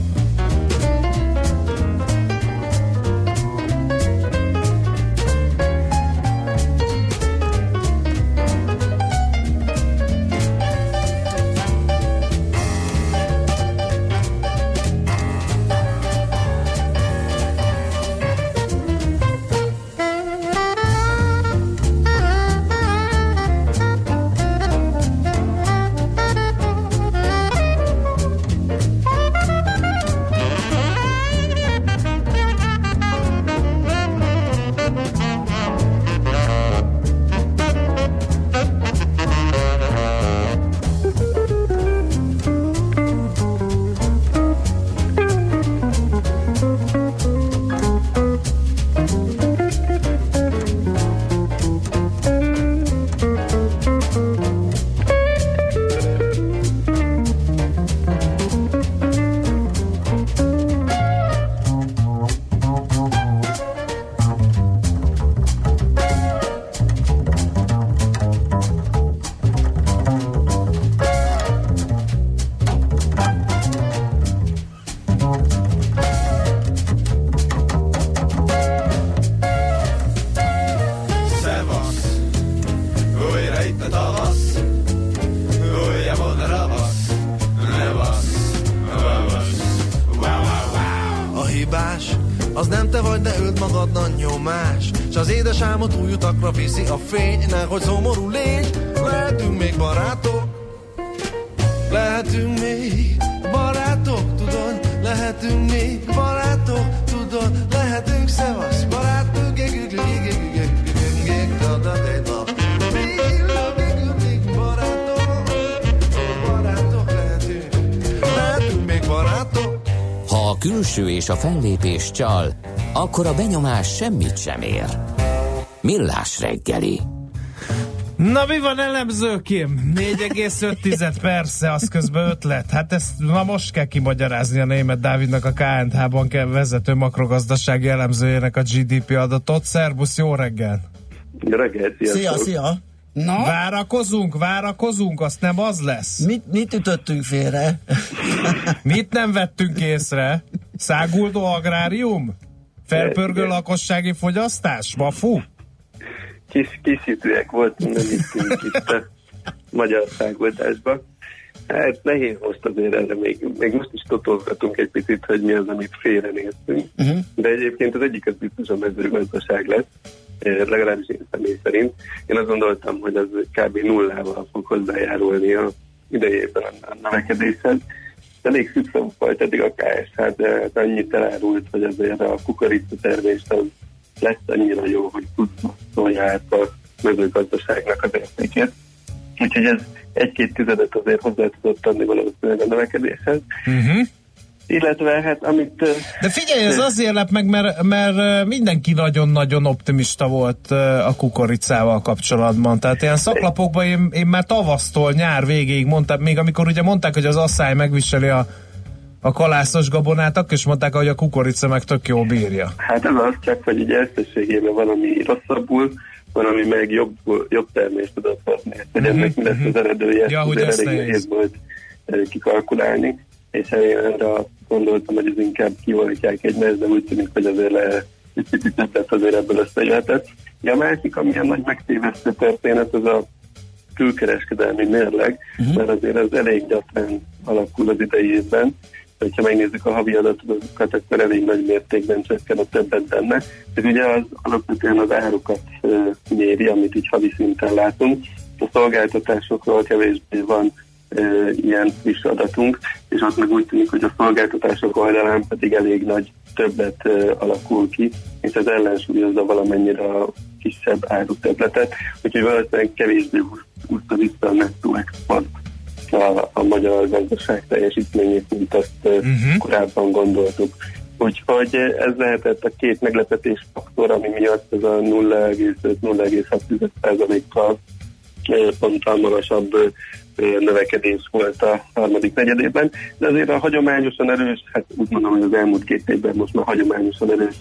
Csal, akkor a benyomás semmit sem ér. Millás reggeli. Na mi van elemzőkim? 4,5 persze, az közben ötlet. Hát ezt ma most kell kimagyarázni a német Dávidnak a KNH-ban kell vezető makrogazdasági elemzőjének a GDP adatot. Szerbusz, jó reggel! Reggelt, Szia, szia! Na? Várakozunk, várakozunk, azt nem az lesz. Mit, mit ütöttünk félre? Mit nem vettünk észre? Száguldó agrárium? Felpörgő lakossági fogyasztás? Vafu? Kis, kisítőek voltunk, nem itt a magyar szágoldásba. Hát nehéz most azért erre, még, még most is totolgatunk egy picit, hogy mi az, amit félrenéztünk. Uh-huh. De egyébként az egyik az biztos a mezőgazdaság lesz, eh, legalábbis én személy szerint. Én azt gondoltam, hogy az kb. nullával fog hozzájárulni a idejében a növekedéshez. Elég szükség volt eddig a KSH, de hát annyit elárult, hogy azért a kukorica termést az lesz annyira jó, hogy tudja át a mezőgazdaságnak az értékét. Úgyhogy ez egy-két tizedet azért hozzá tudott adni valószínűleg a növekedéshez. Uh-huh. Illetve hát amit... De figyelj, ez azért lep meg, mert, mert mindenki nagyon-nagyon optimista volt a kukoricával kapcsolatban. Tehát ilyen szaklapokban én, én már tavasztól nyár végéig mondtam, még amikor ugye mondták, hogy az asszály megviseli a, a kalászos gabonát, akkor is mondták, hogy a kukorica meg tök jól bírja. Hát ez az csak, hogy így összességében van, ami rosszabbul, van, ami meg jobb, jobb termést tudott hozni. Hogy Mhm, ennek mi lesz az eredője, Ja, hogy elég nehéz. volt kikalkulálni, és én azt gondoltam, hogy ez inkább kivolítják egymást, de úgy tűnik, hogy azért le, egy picit többet azért ebből összejöhetett. Ja, a másik, amilyen nagy megtévesztő történet, az a külkereskedelmi mérleg, uh-huh. mert azért ez elég gyakran alakul az idei évben. Hogyha megnézzük a havi adatokat, akkor elég nagy mértékben csökken a többet benne. Ez ugye az alapvetően az árukat méri, amit így havi szinten látunk. A szolgáltatásokról kevésbé van ö, ilyen friss adatunk, és ott meg úgy tűnik, hogy a szolgáltatások oldalán pedig elég nagy többet ö, alakul ki, és ez ellensúlyozza valamennyire a kisebb árutöbletet, úgyhogy valószínűleg kevésbé úszta vissza a nettó export a, a magyar gazdaság teljesítményét, mint azt uh-huh. korábban gondoltuk. Úgyhogy ez lehetett a két meglepetés faktor, ami miatt ez a 0,5-0,6%-kal ponttal magasabb növekedés volt a harmadik negyedében, de azért a hagyományosan erős, hát úgy mondom, hogy az elmúlt két évben most már hagyományosan erős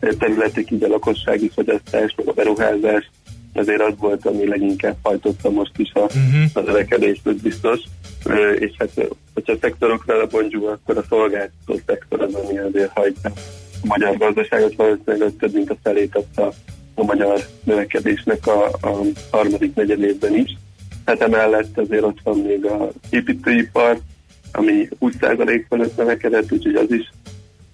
ö, területek, így a lakossági fogyasztás, meg a beruházás, azért az volt, ami leginkább hajtotta most is a, uh-huh. a növekedést, ez biztos. Ö, És hát, hogyha a szektorokra lebontjuk, akkor a szolgáltató szektor az, ami azért hajtja a magyar gazdaságot, valószínűleg több mint a felét adta a magyar növekedésnek a, a harmadik negyedévben is. Hát emellett azért ott van még a építőipar, ami 20% fölött növekedett, úgyhogy az is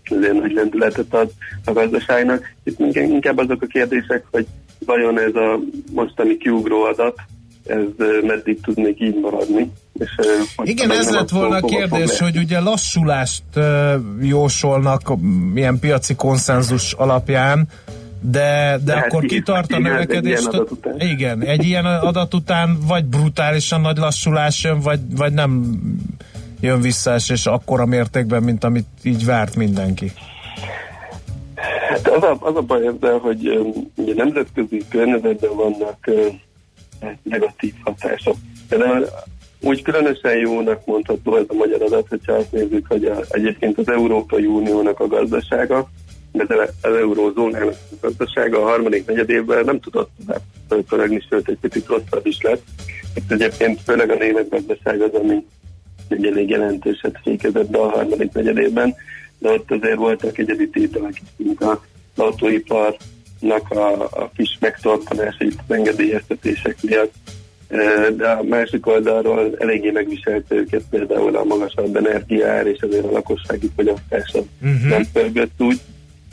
azért nagy lendületet ad a gazdaságnak. Itt inkább azok a kérdések, hogy vajon ez a mostani kiugró adat, ez meddig tud még így maradni. És, Igen, ez lett volna a kérdés, hogy ugye lassulást jósolnak milyen piaci konszenzus alapján, de, de, hát akkor ki- kitart a igen, egy növekedés. után. Igen, egy ilyen adat után vagy brutálisan nagy lassulás jön, vagy, vagy nem jön vissza és akkora mértékben, mint amit így várt mindenki. Hát az a, az a baj ezzel, hogy ugye nemzetközi környezetben vannak negatív hatások. De úgy különösen jónak mondható ez a magyar adat, hogyha azt nézzük, hogy a, egyébként az Európai Uniónak a gazdasága, de az- eurózónának a gazdasága a harmadik negyedévben nem tudott pörögni, sőt egy picit rosszabb is lett. Itt egyébként főleg a német gazdaság az, ami egy elég jelentőset fékezett be a harmadik negyedében, de ott azért voltak egyedi tételek is, mint az autóiparnak a, a kis megtorpanása itt az engedélyeztetések miatt, E, de a másik oldalról eléggé megviselte őket például a magasabb energiár, és azért a lakossági fogyasztás az Mhm. nem pörgött úgy.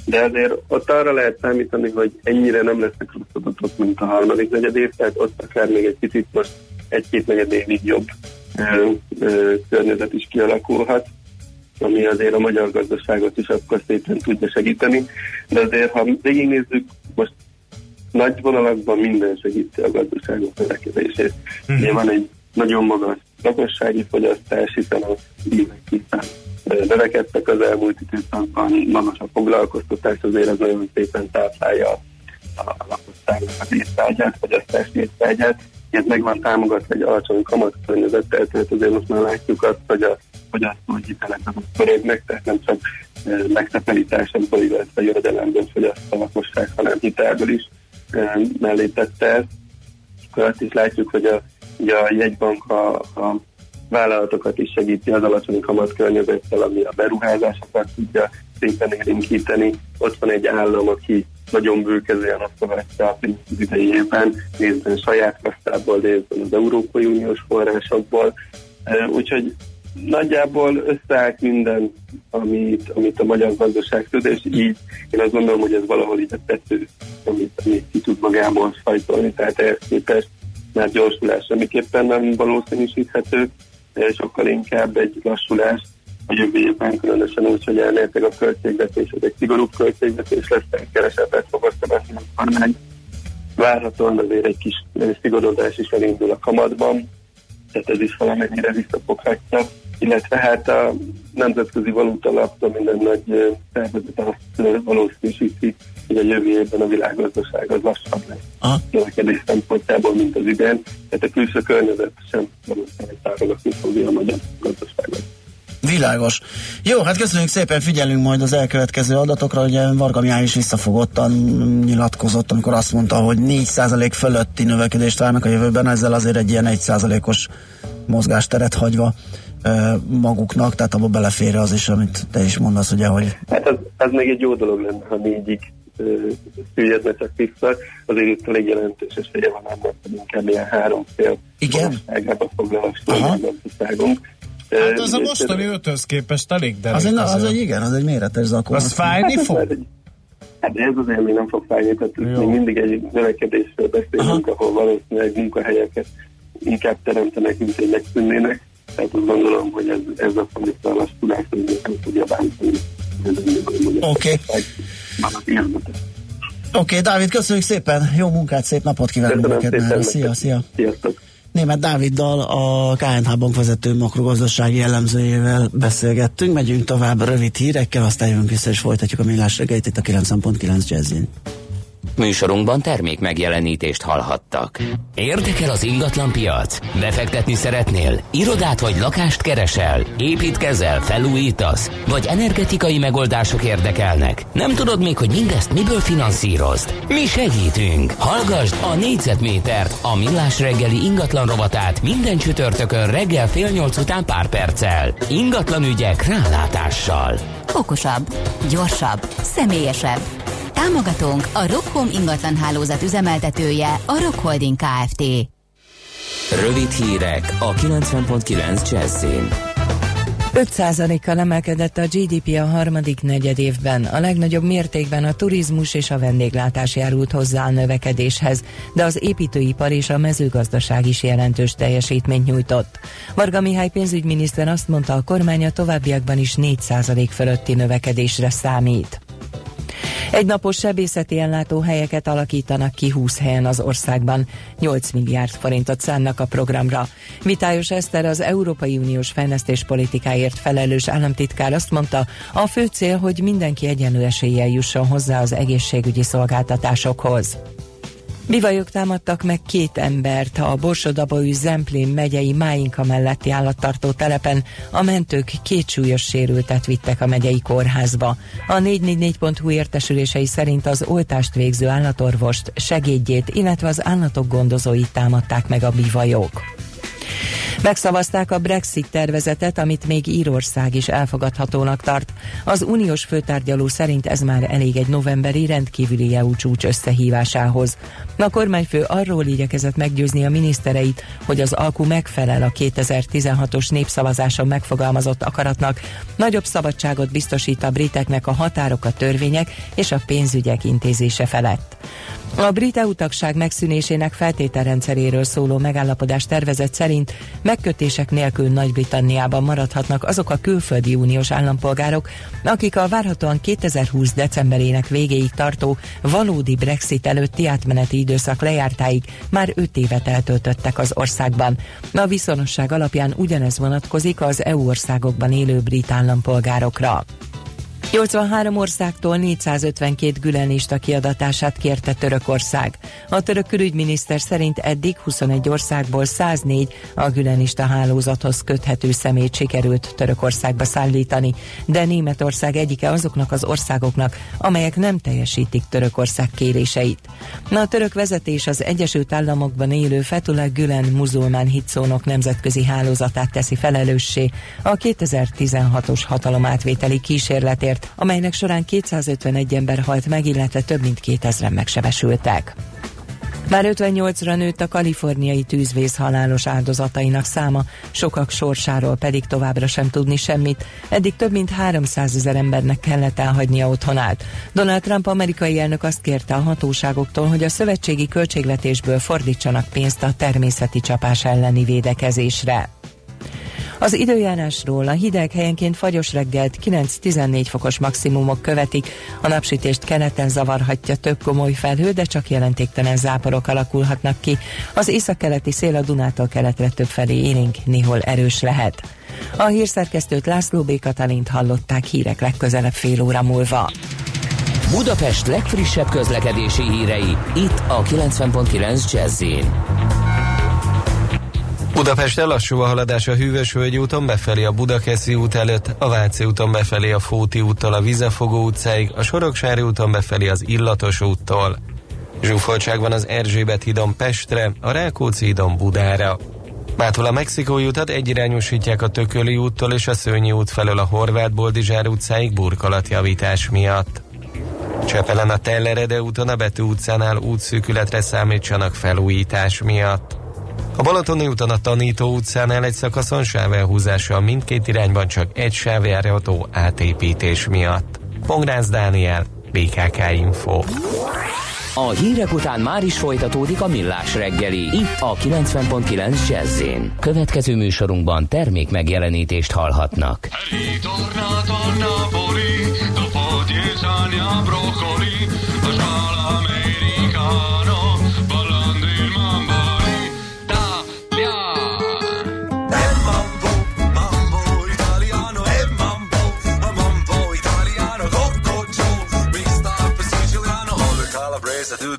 De azért ott arra lehet számítani, hogy ennyire nem lesznek rossz adatok, mint a harmadik negyedév, tehát ott akár még egy picit most egy-két negyed évig jobb ö, ö, környezet is kialakulhat, ami azért a magyar gazdaságot is akkor szépen tudja segíteni, de azért, ha végignézzük, most nagy vonalakban minden segíti a gazdaságok növekedését. Mm. Ugye van egy nagyon magas lakossági fogyasztás, hiszen a évek hiszen növekedtek az elmúlt időszakban, magas a foglalkoztatás, azért az nagyon szépen táplálja a lakosságnak a résztárgyát, fogyasztás résztárgyát. Ez meg van támogatva egy alacsony kamatkörnyezettel, tehát azért most már látjuk azt, hogy a fogyasztói hitelek azok pörögnek, tehát nem csak megtakarításokból, illetve jövedelemből fogyaszt a lakosság, hanem hitelből is mellé tette ezt. Azt is látjuk, hogy a, ugye a jegybank a, a vállalatokat is segíti az alacsony kamatkörnyezettel, ami a beruházásokat tudja szépen élénkíteni. Ott van egy állam, aki nagyon bőkezően azt követte a pénzügyi idei évben, részben saját kasszából, részben az Európai Uniós forrásokból. Úgyhogy nagyjából összeállt minden, amit, amit a magyar gazdaság tud, és így én azt gondolom, hogy ez valahol így a tető, amit, amit ki tud magából sajtolni, tehát ehhez képest már gyorsulás semmiképpen nem valószínűsíthető, sokkal inkább egy lassulás a jövő évben, különösen úgy, hogy elméletileg a költségvetés, ez egy szigorúbb költségvetés lesz, kevesebbet fog összevetni a kormány. Várhatóan azért egy kis szigorodás is elindul a kamatban, tehát ez is valamennyire visszafoghatja, illetve hát a nemzetközi valutalaptól minden nagy szervezet azt valószínűsíti, hogy a jövő évben a világgazdaság az lassabb lesz. A növekedés szempontjából, mint az idén, tehát a külső környezet sem valószínűleg támogatni fogja a magyar gazdaságot. Világos. Jó, hát köszönjük szépen, figyelünk majd az elkövetkező adatokra. Ugye Varga Mihály is visszafogottan nyilatkozott, amikor azt mondta, hogy 4% fölötti növekedést várnak a jövőben, ezzel azért egy ilyen 1%-os mozgásteret hagyva maguknak, tehát abba belefér az is, amit te is mondasz, ugye, hogy... Hát ez, ez még egy jó dolog lenne, ha négyig csak vissza, azért itt elég jelentős esélye van annak, hogy inkább ilyen három fél Igen? foglal a gazdaságunk. Hát az a mostani ötöz képest elég derék. Az egy, az egy, igen, az egy méretes zakó. Az fájni fog? Hát ez azért még nem fog fájni, tehát még mindig egy növekedésről beszélünk, ahol valószínűleg munkahelyeket inkább teremtenek, mint hogy megszűnnének. Tehát azt gondolom, hogy ez, ez a fajta lassulás, hogy nem tudja bántani. Oké. Okay. Oké, okay, Dávid, köszönjük szépen, jó munkát, szép napot kívánunk neked. Szia, szia. Sziasztok. Német Dáviddal, a KNH bank vezető makrogazdasági jellemzőjével beszélgettünk, megyünk tovább rövid hírekkel, aztán jövünk vissza és folytatjuk a millás reggelyt itt a 9.9 Jazzin. Műsorunkban termék megjelenítést hallhattak. Érdekel az ingatlan piac? Befektetni szeretnél? Irodát vagy lakást keresel? Építkezel? Felújítasz? Vagy energetikai megoldások érdekelnek? Nem tudod még, hogy mindezt miből finanszírozd? Mi segítünk! Hallgasd a négyzetmétert, a millás reggeli ingatlan rovatát minden csütörtökön reggel fél nyolc után pár perccel. Ingatlan ügyek rálátással. Okosabb, gyorsabb, személyesebb. Támogatónk a Rockhome ingatlan hálózat üzemeltetője, a Rock Holding Kft. Rövid hírek a 90.9 Jazzin. 5%-kal emelkedett a GDP a harmadik negyed évben. A legnagyobb mértékben a turizmus és a vendéglátás járult hozzá a növekedéshez, de az építőipar és a mezőgazdaság is jelentős teljesítményt nyújtott. Varga Mihály pénzügyminiszter azt mondta, a kormány a továbbiakban is 4% fölötti növekedésre számít. Egy napos sebészeti ellátó helyeket alakítanak ki 20 helyen az országban. 8 milliárd forintot szánnak a programra. Vitályos Eszter az Európai Uniós fejlesztéspolitikáért felelős államtitkár azt mondta, a fő cél, hogy mindenki egyenlő eséllyel jusson hozzá az egészségügyi szolgáltatásokhoz. Bivajok támadtak meg két embert a Borsodabaű Zemplén megyei Máinka melletti állattartó telepen. A mentők két súlyos sérültet vittek a megyei kórházba. A 444.hu értesülései szerint az oltást végző állatorvost, segédjét, illetve az állatok gondozóit támadták meg a bivajok. Megszavazták a Brexit tervezetet, amit még Írország is elfogadhatónak tart. Az uniós főtárgyaló szerint ez már elég egy novemberi rendkívüli EU csúcs összehívásához. A kormányfő arról igyekezett meggyőzni a minisztereit, hogy az alkú megfelel a 2016-os népszavazáson megfogalmazott akaratnak, nagyobb szabadságot biztosít a briteknek a határok, a törvények és a pénzügyek intézése felett. A brit EU tagság megszűnésének feltételrendszeréről szóló megállapodás tervezet szerint megkötések nélkül Nagy-Britanniában maradhatnak azok a külföldi uniós állampolgárok, akik a várhatóan 2020 decemberének végéig tartó valódi Brexit előtti átmeneti időszak lejártáig már 5 évet eltöltöttek az országban. A viszonosság alapján ugyanez vonatkozik az EU országokban élő brit állampolgárokra. 83 országtól 452 gülenista kiadatását kérte Törökország. A török külügyminiszter szerint eddig 21 országból 104 a gülenista hálózathoz köthető szemét sikerült Törökországba szállítani, de Németország egyike azoknak az országoknak, amelyek nem teljesítik Törökország kéréseit. Na, a török vezetés az Egyesült Államokban élő Fethullah Gülen muzulmán hitszónok nemzetközi hálózatát teszi felelőssé a 2016-os hatalomátvételi kísérletért, amelynek során 251 ember halt meg, illetve több mint 2000-en megsebesültek. Már 58-ra nőtt a kaliforniai tűzvész halálos áldozatainak száma, sokak sorsáról pedig továbbra sem tudni semmit. Eddig több mint 300 ezer embernek kellett elhagynia otthonát. Donald Trump amerikai elnök azt kérte a hatóságoktól, hogy a szövetségi költségvetésből fordítsanak pénzt a természeti csapás elleni védekezésre. Az időjárásról a hideg helyenként fagyos reggelt 9-14 fokos maximumok követik. A napsütést keleten zavarhatja több komoly felhő, de csak jelentéktelen záporok alakulhatnak ki. Az északkeleti szél a Dunától keletre több felé élénk, néhol erős lehet. A hírszerkesztőt László B. Katalint hallották hírek legközelebb fél óra múlva. Budapest legfrissebb közlekedési hírei, itt a 90.9 jazz Budapest lassú a haladás a Hűvösvölgyi úton befelé a Budakeszi út előtt, a Váci úton befelé a Fóti úttól a Vizefogó utcáig, a Soroksári úton befelé az Illatos úttól. Zsúfoltság van az Erzsébet hídon Pestre, a Rákóczi hídon Budára. Mától a Mexikói utat egyirányosítják a Tököli úttól és a Szőnyi út felől a Horváth Boldizsár utcáig burkolatjavítás miatt. Csepelen a Tellerede úton a Betű utcánál útszűkületre számítsanak felújítás miatt. A Balatoni úton a Tanító utcánál egy szakaszon sávelhúzással mindkét irányban csak egy sáv járható átépítés miatt. Pongrász Dániel, BKK Info. A hírek után már is folytatódik a millás reggeli, itt a 90.9 jazz Következő műsorunkban termék megjelenítést hallhatnak. Ritornato a Napoli, dopo dieci anni a broccoli, lo scala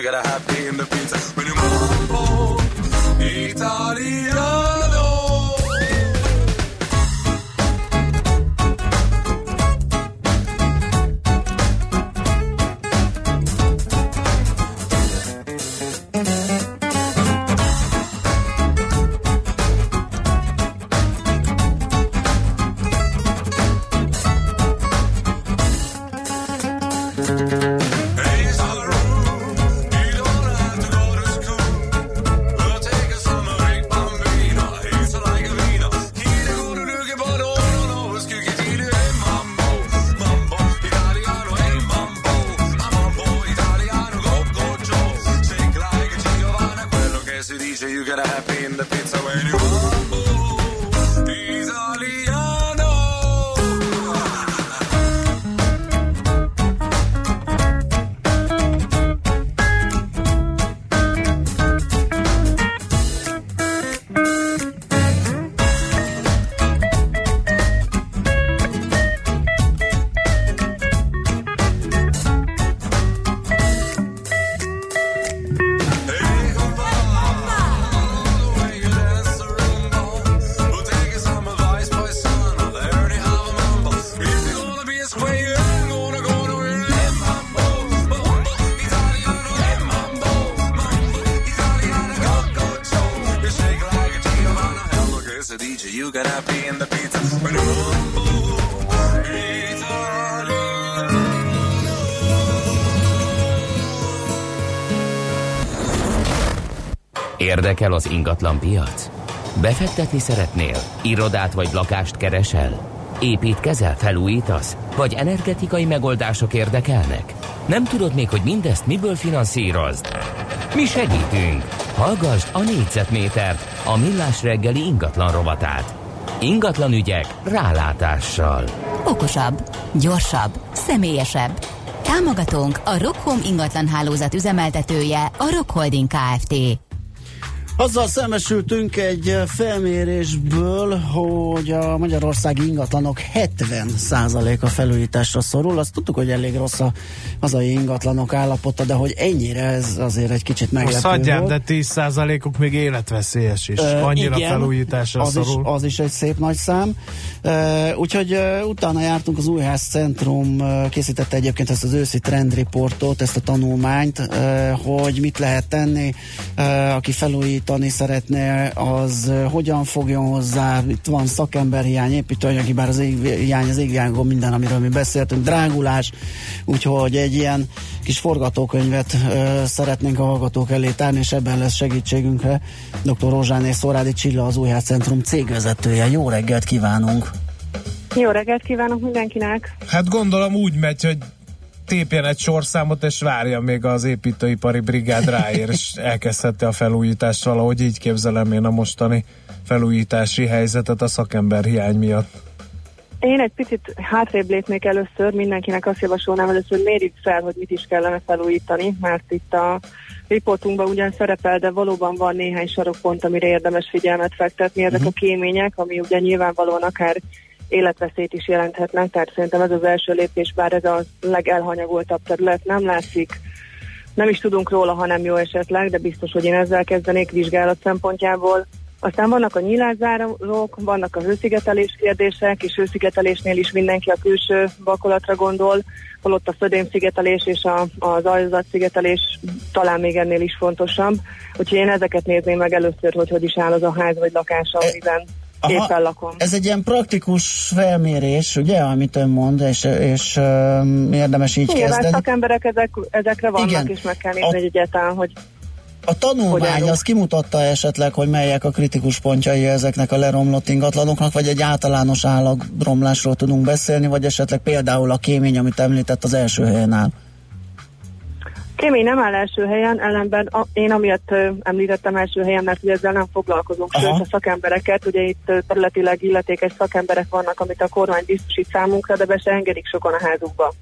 you gotta have me in the pizza, when you mambo DJ, you gotta have me in the pizza when you are. Az ingatlan piac? Befektetni szeretnél? Irodát vagy lakást keresel? Építkezel, felújítasz? Vagy energetikai megoldások érdekelnek? Nem tudod még, hogy mindezt miből finanszírozd? Mi segítünk! Hallgassd a négyzetmétert, a millás reggeli ingatlan rovatát. Ingatlan ügyek rálátással. Okosabb, gyorsabb, személyesebb. Támogatónk a Rockholm ingatlan hálózat üzemeltetője, a Rock Holding Kft. Azzal szembesültünk egy felmérésből, hogy a magyarországi ingatlanok 70%-a felújításra szorul. Azt tudtuk, hogy elég rossz a hazai ingatlanok állapota, de hogy ennyire ez azért egy kicsit meglepő Most hagyjám, de 10%-uk még életveszélyes is. Ö, Annyira igen, felújításra az szorul. Is, az is egy szép nagy szám. Uh, úgyhogy utána jártunk az Újház Centrum, uh, készítette egyébként ezt az őszi trendriportot, ezt a tanulmányt, hogy mit lehet tenni, aki felújítani szeretne, az hogyan fogjon hozzá, itt van szakemberhiány, építőanyagi, bár az éghiány, az égvilágon minden, amiről mi beszéltünk, drágulás, úgyhogy egy ilyen kis forgatókönyvet uh, szeretnénk a hallgatók elé tárni, és ebben lesz segítségünkre dr. Rózsáné Szorádi Csilla, az Újház Centrum cégvezetője. Jó reggelt kívánunk! Jó reggelt kívánok mindenkinek! Hát gondolom úgy megy, hogy tépjen egy sorszámot, és várja még az építőipari brigád ráér, és elkezdhette a felújítást valahogy így képzelem én a mostani felújítási helyzetet a szakember hiány miatt. Én egy picit hátrébb lépnék először, mindenkinek azt javasolnám először, hogy mérjük fel, hogy mit is kellene felújítani, mert itt a riportunkban ugyan szerepel, de valóban van néhány sarokpont, amire érdemes figyelmet fektetni. Ezek a kémények, ami ugye nyilvánvalóan akár életveszélyt is jelenthetnek, tehát szerintem ez az első lépés, bár ez a legelhanyagoltabb terület nem látszik, nem is tudunk róla, ha nem jó esetleg, de biztos, hogy én ezzel kezdenék vizsgálat szempontjából. Aztán vannak a nyílászárók, vannak a hőszigetelés kérdések, és hőszigetelésnél is mindenki a külső vakolatra gondol, holott a födémszigetelés és a, az ajzatszigetelés talán még ennél is fontosabb. Úgyhogy én ezeket nézném meg először, hogy hogy is áll az a ház vagy lakás, amiben éppen lakom. Ez egy ilyen praktikus felmérés, ugye, amit ön mond, és, és um, érdemes így Nyilván kezdeni. szakemberek ezek, ezekre vannak, Igen. és meg kell nézni, A- hogy egyáltalán, hogy A tanulmány az kimutatta esetleg, hogy melyek a kritikus pontjai ezeknek a leromlott ingatlanoknak, vagy egy általános állagromlásról tudunk beszélni, vagy esetleg például a kémény, amit említett az első helyen áll. Kémény nem áll első helyen, ellenben a, én amiatt ö, említettem első helyen, mert ugye ezzel nem foglalkozunk, Aha. sőt a szakembereket, ugye itt területileg illetékes szakemberek vannak, amit a kormány biztosít számunkra, de be se engedik sokan a házukba.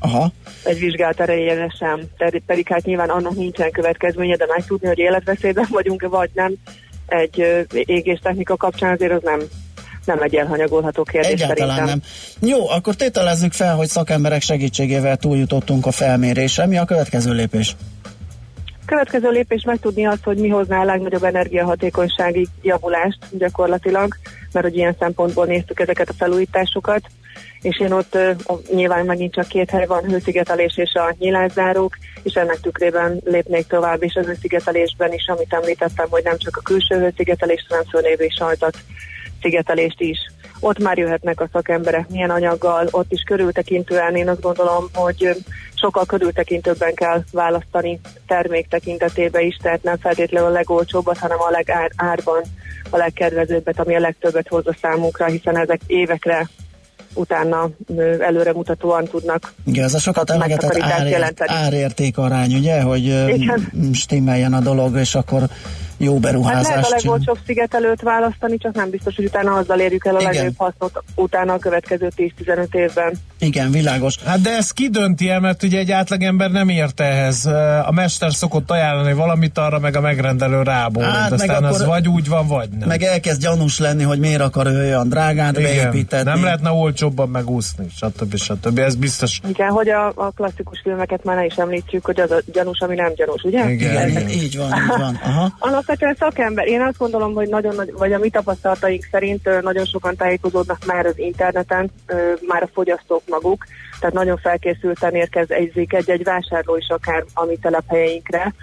Aha. Egy vizsgálat erejére sem, Ter- pedig hát nyilván annak nincsen következménye, de megtudni, hogy életveszélyben vagyunk vagy nem, egy égéstechnika kapcsán azért az nem, nem egy elhanyagolható kérdés Egyáltalán szerintem. nem. Jó, akkor tételezzük fel, hogy szakemberek segítségével túljutottunk a felmérésre. Mi a következő lépés? Következő lépés megtudni azt, hogy mi hozná a legnagyobb energiahatékonysági javulást gyakorlatilag, mert hogy ilyen szempontból néztük ezeket a felújításokat, és én ott nyilván megint csak két hely van, hőszigetelés és a nyílászárók, és ennek tükrében lépnék tovább, és az hőszigetelésben is, amit említettem, hogy nem csak a külső hőszigetelést, hanem fölnévő és ajzat szigetelést is. Ott már jöhetnek a szakemberek, milyen anyaggal, ott is körültekintően én azt gondolom, hogy sokkal körültekintőbben kell választani termék tekintetében is, tehát nem feltétlenül a legolcsóbbat, hanem a legárban a legkedvezőbbet, ami a legtöbbet hozza számunkra, hiszen ezek évekre utána előremutatóan tudnak Igen, ez a sokat emlegetett árért, árérték arány, ugye, hogy Igen. stimmeljen a dolog, és akkor jó Hát lehet a beruházást legolcsóbb szigetelőt választani, csak nem biztos, hogy utána azzal érjük el a Igen. legnagyobb hasznot utána a következő 10-15 évben. Igen, világos. Hát de ez ki dönti el, mert ugye egy átlagember nem ért ehhez. A mester szokott ajánlani valamit, arra meg a megrendelő rából. Hát, aztán az akkor- vagy úgy van, vagy nem. Meg elkezd gyanús lenni, hogy miért akar ő olyan drágát beépítetni. nem lehetne olcsóbban megúszni, stb. stb. Ez biztos. Igen, hogy a, a klasszikus filmeket már ne is említsük, hogy az a gyanús, ami nem gyanús, ugye? Igen, igen, így van, így van. Aha. Alapvetően szakember. Én azt gondolom, hogy nagyon nagy, vagy a mi tapasztalataink szerint nagyon sokan tájékozódnak már az interneten, már a fogyasztók maguk, tehát nagyon felkészülten érkezik egy-egy vásárló is akár a mi telephelyeinkre.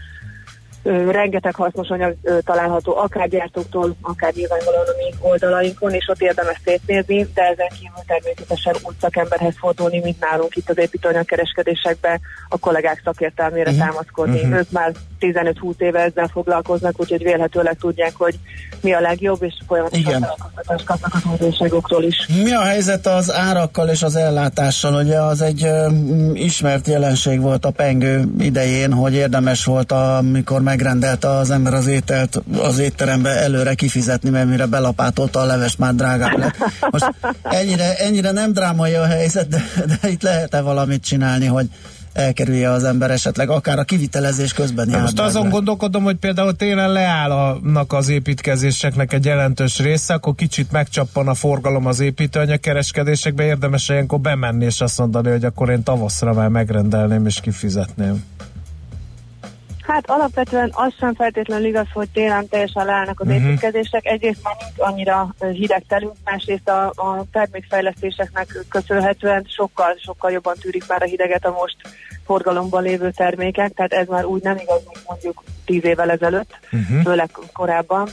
Rengeteg hasznos anyag található, akár gyártóktól, akár nyilvánvalóan a mi oldalainkon, és ott érdemes szétnézni, de ezen kívül természetesen úgy szakemberhez fordulni, mint nálunk itt az építőanyagkereskedésekben a kollégák szakértelmére uh-huh. támaszkodni. Uh-huh. Ők már 15-20 éve ezzel foglalkoznak, úgyhogy vélhetőleg tudják, hogy mi a legjobb, és folyamatosan Igen. tájékoztatást kapnak az újdonságokról is. Mi a helyzet az árakkal és az ellátással? Ugye az egy ö, ismert jelenség volt a pengő idején, hogy érdemes volt, amikor megrendelte az ember az ételt az étterembe előre kifizetni, mert mire belapátolta a leves, már drágább lett. Most ennyire, ennyire nem drámai a helyzet, de, de itt lehet-e valamit csinálni, hogy elkerülje az ember esetleg, akár a kivitelezés közben Na most azon gondolkodom, hogy például télen leállnak az építkezéseknek egy jelentős része, akkor kicsit megcsappan a forgalom az építőanyagkereskedésekbe, érdemes ilyenkor bemenni és azt mondani, hogy akkor én tavaszra már megrendelném és kifizetném. Hát alapvetően az sem feltétlenül igaz, hogy télen teljesen leállnak az uh-huh. építkezések. Egyrészt már nincs annyira hideg telünk, másrészt a, a termékfejlesztéseknek köszönhetően sokkal, sokkal jobban tűrik már a hideget a most forgalomban lévő termékek, tehát ez már úgy nem igaz, mint mondjuk tíz évvel ezelőtt, uh-huh. főleg korábban.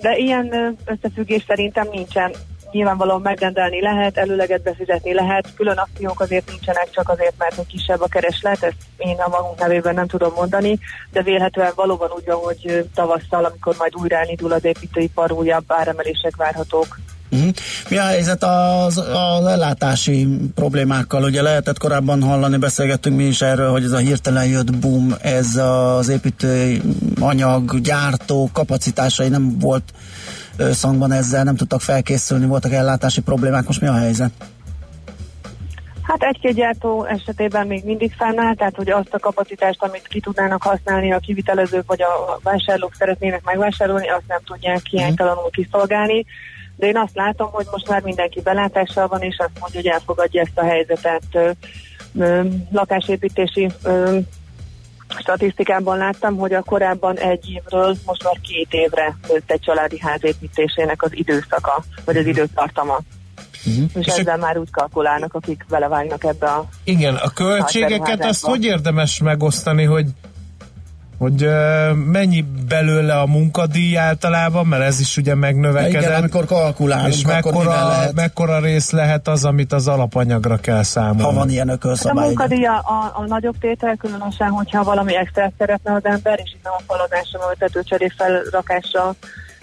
De ilyen összefüggés szerintem nincsen. Nyilvánvalóan megrendelni lehet, előleget befizetni lehet, külön akciók azért nincsenek, csak azért, mert hogy kisebb a kereslet, ezt én a magunk nevében nem tudom mondani, de vélhetően valóban úgy van, hogy tavasszal, amikor majd újra elindul az építőipar, újabb áremelések várhatók. Uh-huh. Mi a helyzet az, az ellátási problémákkal? Ugye lehetett korábban hallani, beszélgettünk mi is erről, hogy ez a hirtelen jött boom, ez az építőanyag gyártó kapacitásai nem volt összhangban ezzel, nem tudtak felkészülni, voltak ellátási problémák, most mi a helyzet? Hát egy-két gyártó esetében még mindig fennáll, tehát hogy azt a kapacitást, amit ki tudnának használni a kivitelezők vagy a vásárlók szeretnének megvásárolni, azt nem tudják hiánytalanul kiszolgálni. De én azt látom, hogy most már mindenki belátással van, és azt mondja, hogy elfogadja ezt a helyzetet. Lakásépítési statisztikában láttam, hogy a korábban egy évről most már két évre nőtt egy családi ház építésének az időszaka, vagy az időtartama. Uh-huh. És ezzel már úgy kalkulálnak, akik belevágnak ebbe a Igen, a költségeket azt hogy érdemes megosztani, hogy hogy mennyi belőle a munkadíj általában, mert ez is ugye megnövekedett. Igen, amikor kalkulálunk, és akkor mekkora, lehet? mekkora rész lehet az, amit az alapanyagra kell számolni. Ha van ilyen Hát a ökölszabály. munkadíj a, a, a nagyobb tétel, különösen, hogyha valami extra szeretne az ember, és itt nem a falazásra, vagy a tetőcseré felrakásra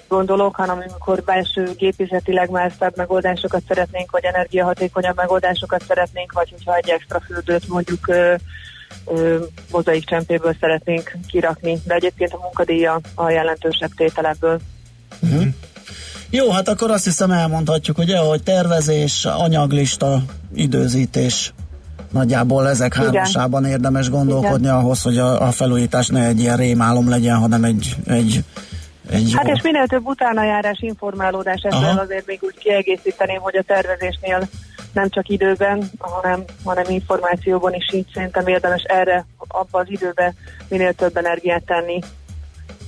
gondolok, hanem amikor belső gépészetileg már szebb megoldásokat szeretnénk, vagy energiahatékonyabb megoldásokat szeretnénk, vagy hogyha egy extra fürdőt mondjuk mozaik csempéből szeretnénk kirakni. De egyébként a munkadíja a jelentősebb tétel ebből. Uh-huh. Jó, hát akkor azt hiszem elmondhatjuk, ugye, hogy tervezés, anyaglista, időzítés, nagyjából ezek Igen. hármasában érdemes gondolkodni ahhoz, hogy a, a felújítás ne egy ilyen rémálom legyen, hanem egy, egy, egy Hát jó. és minél több utánajárás, informálódás, ezzel Aha. azért még úgy kiegészíteném, hogy a tervezésnél nem csak időben, hanem, hanem információban is így szerintem érdemes erre, abba az időbe minél több energiát tenni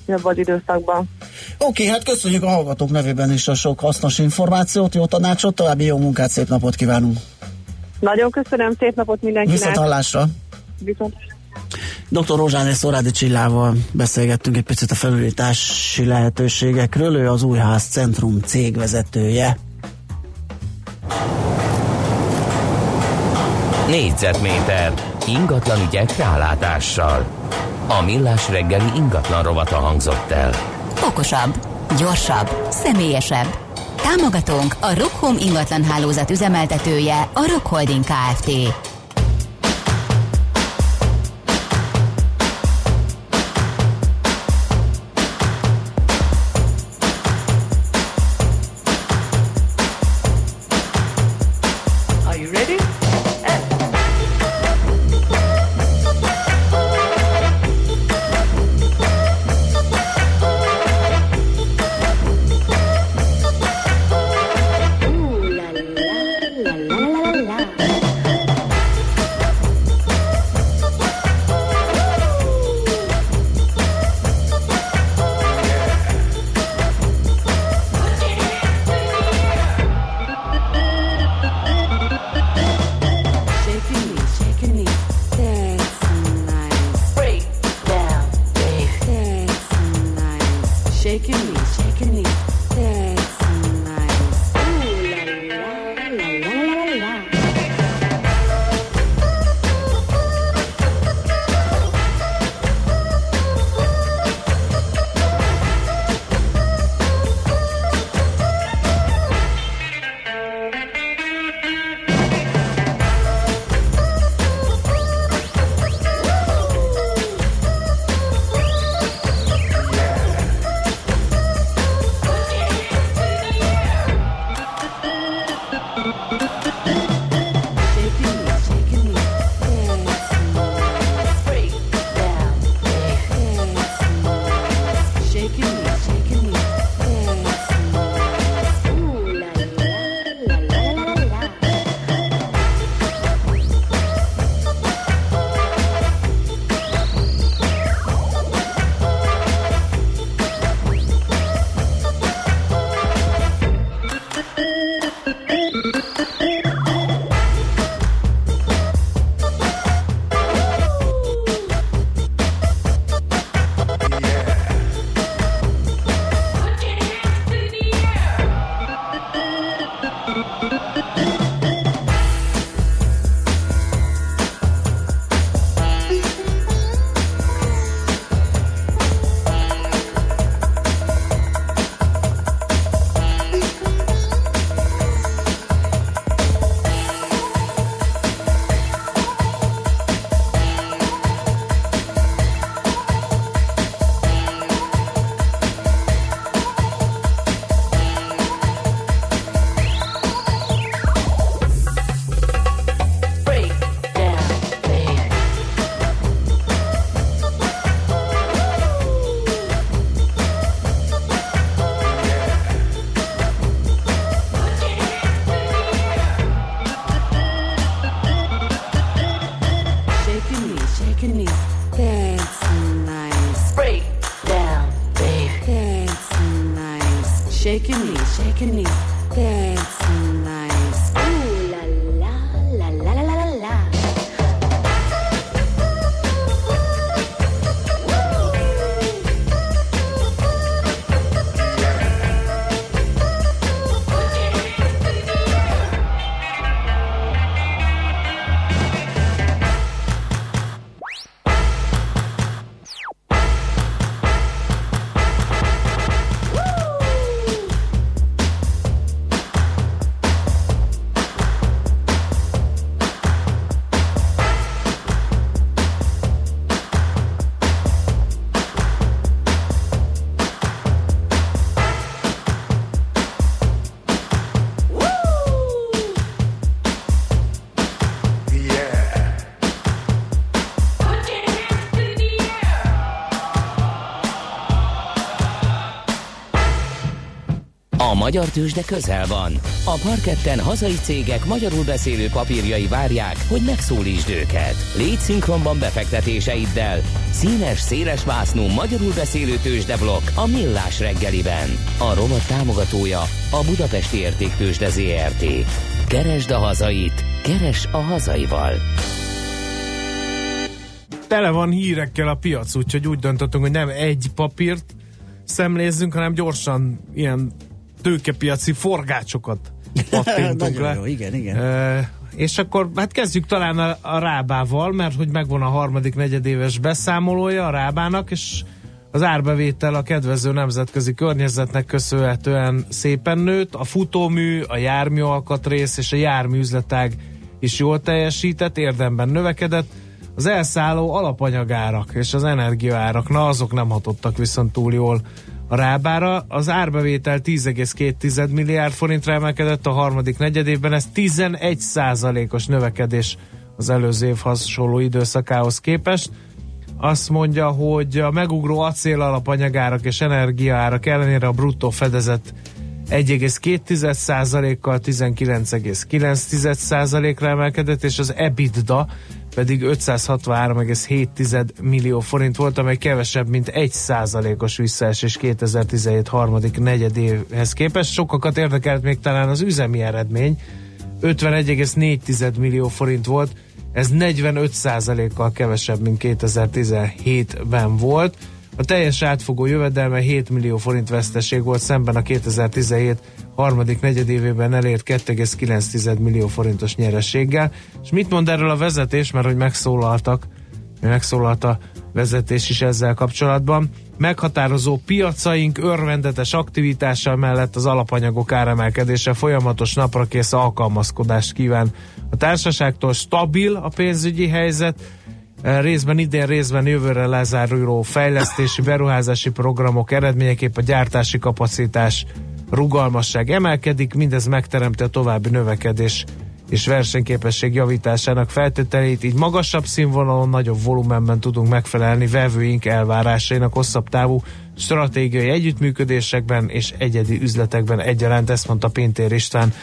abban az időszakban. Oké, hát köszönjük a hallgatók nevében is a sok hasznos információt, jó tanácsot, további jó munkát, szép napot kívánunk. Nagyon köszönöm, szép napot mindenkinek! Viszont hallásra! Viszont Dr. Rozsán és Szorádi Csillával beszélgettünk egy picit a felújítási lehetőségekről, ő az Újház Centrum cégvezetője. Négyzetméter ingatlan ügyek rálátással. A millás reggeli ingatlan rovata hangzott el. Okosabb, gyorsabb, személyesebb. Támogatónk a Rockholm ingatlan hálózat üzemeltetője, a Rock Holding Kft. Magyar tőzsde közel van. A parketten hazai cégek magyarul beszélő papírjai várják, hogy megszólítsd őket. Légy szinkronban befektetéseiddel. Színes, széles vásznú magyarul beszélő tőzsdeblokk a Millás reggeliben. A rovat támogatója a Budapesti Értéktőzsde ZRT. Keresd a hazait, keres a hazaival. Tele van hírekkel a piac, úgyhogy úgy döntöttünk, hogy nem egy papírt szemlézzünk, hanem gyorsan ilyen tőkepiaci forgácsokat pattintunk [LAUGHS] le. jó, igen, igen. E, és akkor hát kezdjük talán a, a Rábával, mert hogy megvan a harmadik negyedéves beszámolója a Rábának, és az árbevétel a kedvező nemzetközi környezetnek köszönhetően szépen nőtt, a futómű, a jármű alkatrész és a jármű üzletág is jól teljesített, érdemben növekedett, az elszálló alapanyagárak és az energiaárak, na azok nem hatottak viszont túl jól a rábára. Az árbevétel 10,2 milliárd forintra emelkedett a harmadik negyedében, ez 11 százalékos növekedés az előző év hasonló időszakához képest. Azt mondja, hogy a megugró acél alapanyagárak és energiaárak ellenére a bruttó fedezet 1,2%-kal 19,9%-ra emelkedett, és az EBITDA pedig 563,7 millió forint volt, amely kevesebb, mint 1%-os visszaesés 2017 harmadik negyedéhez képest. Sokakat érdekelt még talán az üzemi eredmény, 51,4 millió forint volt, ez 45%-kal kevesebb, mint 2017-ben volt. A teljes átfogó jövedelme 7 millió forint veszteség volt szemben a 2017 harmadik negyedévében elért 2,9 millió forintos nyerességgel. És mit mond erről a vezetés, mert hogy megszólaltak, megszólalt a vezetés is ezzel kapcsolatban. Meghatározó piacaink örvendetes aktivitása mellett az alapanyagok áremelkedése folyamatos naprakész alkalmazkodást kíván. A társaságtól stabil a pénzügyi helyzet, részben idén, részben jövőre lezáruló fejlesztési, beruházási programok eredményeképp a gyártási kapacitás rugalmasság emelkedik, mindez megteremti a további növekedés és versenyképesség javításának feltételeit, így magasabb színvonalon, nagyobb volumenben tudunk megfelelni vevőink elvárásainak hosszabb távú stratégiai együttműködésekben és egyedi üzletekben. Egyaránt, ezt mondta Pintér István,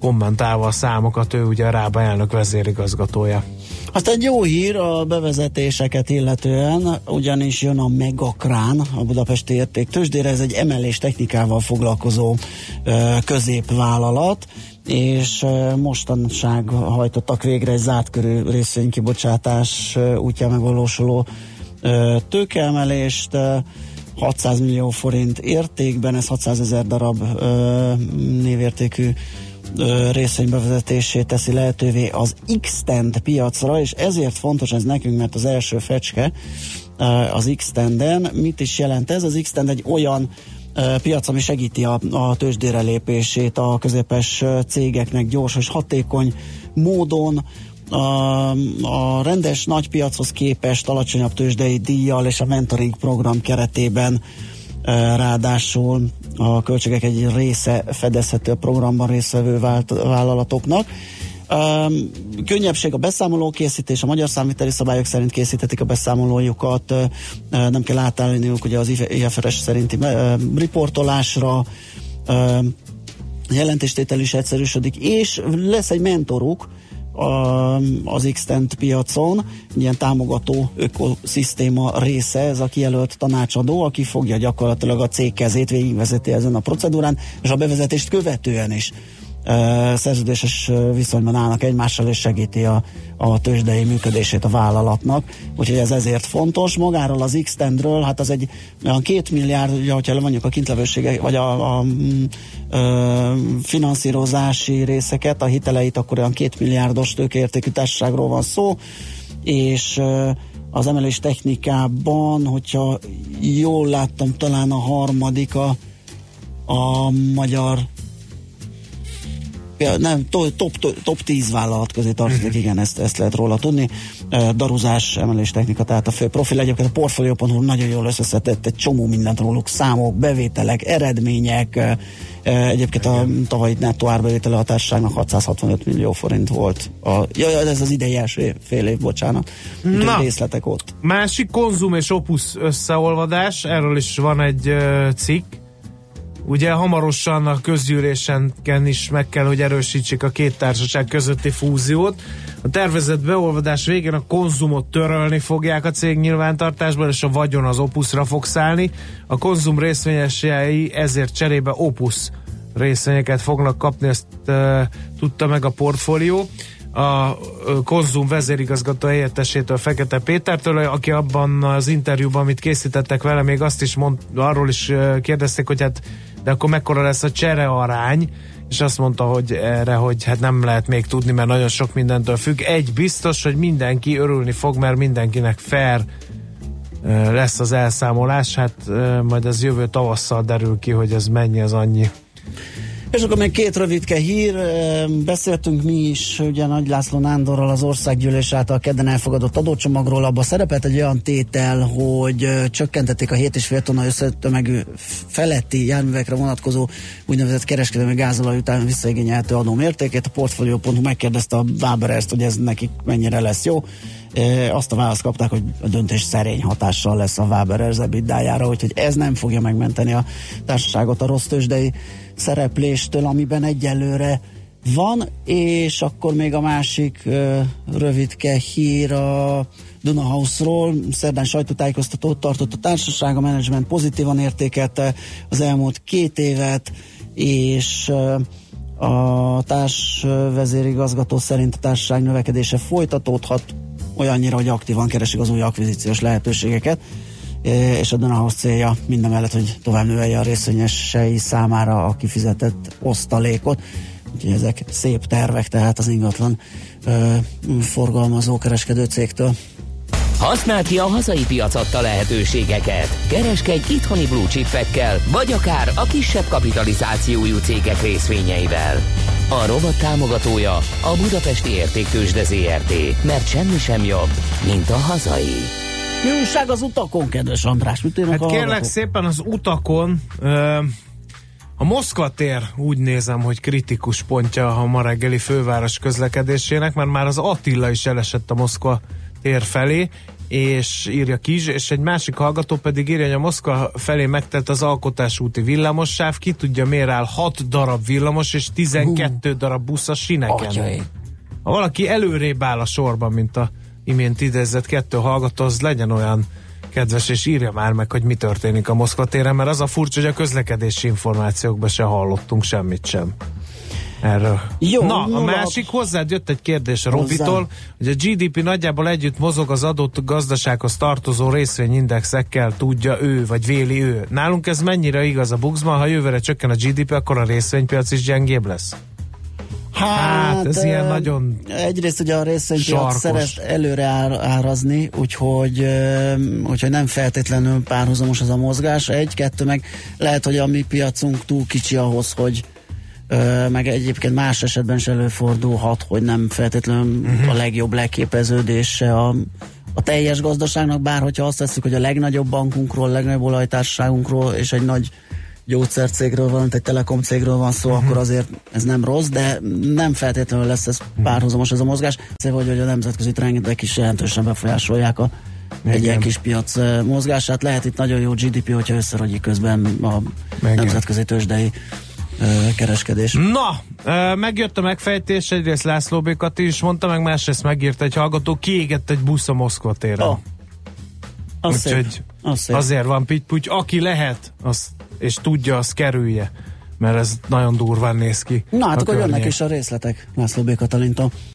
kommentálva a számokat, ő ugye a Rába elnök vezérigazgatója. Aztán egy jó hír a bevezetéseket illetően, ugyanis jön a Megakrán, a Budapesti Érték Tőzsdére, ez egy emelés technikával foglalkozó középvállalat, és mostanság hajtottak végre egy zárt körű részvénykibocsátás útján megvalósuló tőkeemelést, ö, 600 millió forint értékben, ez 600 ezer darab névértékű ö, részvény bevezetését teszi lehetővé az X-Tend piacra, és ezért fontos ez nekünk, mert az első fecske az X-Tenden. Mit is jelent ez? Az X-Tend egy olyan piac, ami segíti a, a tőzsdére lépését a közepes cégeknek gyors és hatékony módon, a, a rendes nagypiachoz képest alacsonyabb tőzsdei díjjal és a mentoring program keretében ráadásul a költségek egy része fedezhető a programban résztvevő vállalatoknak. Um, könnyebbség a beszámoló készítés, a magyar számviteli szabályok szerint készíthetik a beszámolójukat, uh, nem kell átállniuk ugye az IFRS szerinti uh, riportolásra, uh, jelentéstétel is egyszerűsödik, és lesz egy mentoruk, az Xtent piacon, ilyen támogató ökoszisztéma része, ez a kijelölt tanácsadó, aki fogja gyakorlatilag a cég kezét végigvezeti ezen a procedúrán, és a bevezetést követően is szerződéses viszonyban állnak egymással, és segíti a, a tőzsdei működését a vállalatnak. Úgyhogy ez ezért fontos. Magáról az x hát az egy olyan két milliárd, ugye, hogyha levonjuk a kintlevősége, vagy a, a, a finanszírozási részeket, a hiteleit, akkor olyan két milliárdos tőkeértékű társaságról van szó, és az emelés technikában, hogyha jól láttam, talán a harmadik a, a magyar nem, top, top, top 10 vállalat közé tartozik, uh-huh. igen, ezt, ezt lehet róla tudni. Daruzás, emelés technika, tehát a fő profil. Egyébként a Portfolio.hu nagyon jól összeszedett egy csomó mindent róluk, számok, bevételek, eredmények. Egyébként a tavalyi nettó árbevétele a társaságnak 665 millió forint volt. A, ja, ez az idei első fél év, bocsánat. Na, részletek ott. Másik konzum és opus összeolvadás, erről is van egy cikk, Ugye hamarosan a közgyűlésen is meg kell, hogy erősítsék a két társaság közötti fúziót. A tervezett beolvadás végén a konzumot törölni fogják a cég nyilvántartásból, és a vagyon az opuszra fog szállni. A konzum részvényesei ezért cserébe opus részvényeket fognak kapni, ezt e, tudta meg a portfólió a konzum vezérigazgató helyettesétől Fekete Pétertől, aki abban az interjúban, amit készítettek vele, még azt is mond, arról is kérdezték, hogy hát de akkor mekkora lesz a csere arány, és azt mondta, hogy erre, hogy hát nem lehet még tudni, mert nagyon sok mindentől függ. Egy biztos, hogy mindenki örülni fog, mert mindenkinek fair lesz az elszámolás, hát majd ez jövő tavasszal derül ki, hogy ez mennyi, az annyi. És akkor még két rövidke hír. Beszéltünk mi is ugye Nagy László Nándorral az országgyűlés által kedden elfogadott adócsomagról. Abban szerepelt egy olyan tétel, hogy csökkentették a 7,5 tonna összetömegű feletti járművekre vonatkozó úgynevezett kereskedelmi gázolaj után visszaigényelhető adó mértékét. A Portfolio.hu megkérdezte a Waberers, hogy ez nekik mennyire lesz jó. E, azt a választ kapták, hogy a döntés szerény hatással lesz a Waberers EBITDA-jára, úgyhogy ez nem fogja megmenteni a társaságot a rossz tőzsdei szerepléstől, amiben egyelőre van, és akkor még a másik rövidke hír a Dunahouse-ról. Szerdán sajtótájékoztatót tartott a társaság, a menedzsment pozitívan értékelte az elmúlt két évet, és a társ vezérigazgató szerint a társaság növekedése folytatódhat olyannyira, hogy aktívan keresik az új akvizíciós lehetőségeket és a Dunahouse célja minden mellett, hogy tovább növelje a részvényesei számára a kifizetett osztalékot. Úgyhogy ezek szép tervek, tehát az ingatlan ö, forgalmazó kereskedő cégtől. Használd ki a hazai piac adta lehetőségeket. Kereskedj itthoni blue chipekkel, vagy akár a kisebb kapitalizációjú cégek részvényeivel. A rovat támogatója a Budapesti Értéktősde ZRT, mert semmi sem jobb, mint a hazai. Mi újság az utakon, kedves András? Mit hát kérlek szépen az utakon ö, A Moszkva tér úgy nézem, hogy kritikus pontja a ma reggeli főváros közlekedésének, mert már az Attila is elesett a Moszkva tér felé, és írja Kizs, és egy másik hallgató pedig írja, hogy a Moszkva felé megtelt az Alkotás úti villamossáv, ki tudja miért áll 6 darab villamos és 12 uh, darab busz a sineken. Atyai. Ha valaki előrébb áll a sorban, mint a imént idézett kettő hallgató, az legyen olyan kedves, és írja már meg, hogy mi történik a Moszkva téren, mert az a furcsa, hogy a közlekedési információkban se hallottunk semmit sem. Erről. Jó, Na, a másik hozzád jött egy kérdés a Robitól, hogy a GDP nagyjából együtt mozog az adott gazdasághoz tartozó részvényindexekkel, tudja ő, vagy véli ő. Nálunk ez mennyire igaz a buxban, ha jövőre csökken a GDP, akkor a részvénypiac is gyengébb lesz? Hát, ez ö, ilyen nagyon Egyrészt ugye a részvénypiac szeret előre ár, árazni, úgyhogy, úgyhogy nem feltétlenül párhuzamos az a mozgás. Egy, kettő meg lehet, hogy a mi piacunk túl kicsi ahhoz, hogy meg egyébként más esetben is előfordulhat, hogy nem feltétlenül uh-huh. a legjobb leképeződése a, a teljes gazdaságnak, bár hogyha azt veszük, hogy a legnagyobb bankunkról, a legnagyobb olajtársaságunkról és egy nagy gyógyszercégről van, egy telekom cégről van szó, uh-huh. akkor azért ez nem rossz, de nem feltétlenül lesz ez párhuzamos ez a mozgás. Szóval, hogy a nemzetközi trendek is jelentősen befolyásolják a egy ilyen kis piac mozgását. Lehet itt nagyon jó GDP, hogyha összerogyik közben a Igen. nemzetközi tőzsdei kereskedés. Na, megjött a megfejtés, egyrészt László Békat is mondta, meg másrészt megírta egy hallgató, kiégett egy busz a Moszkva téren. Oh. Az. Úgyhogy Az szép. azért van pitty aki lehet, az, és tudja, az kerülje, mert ez nagyon durván néz ki. Na hát akkor jönnek környék. is a részletek László B. Katalintól.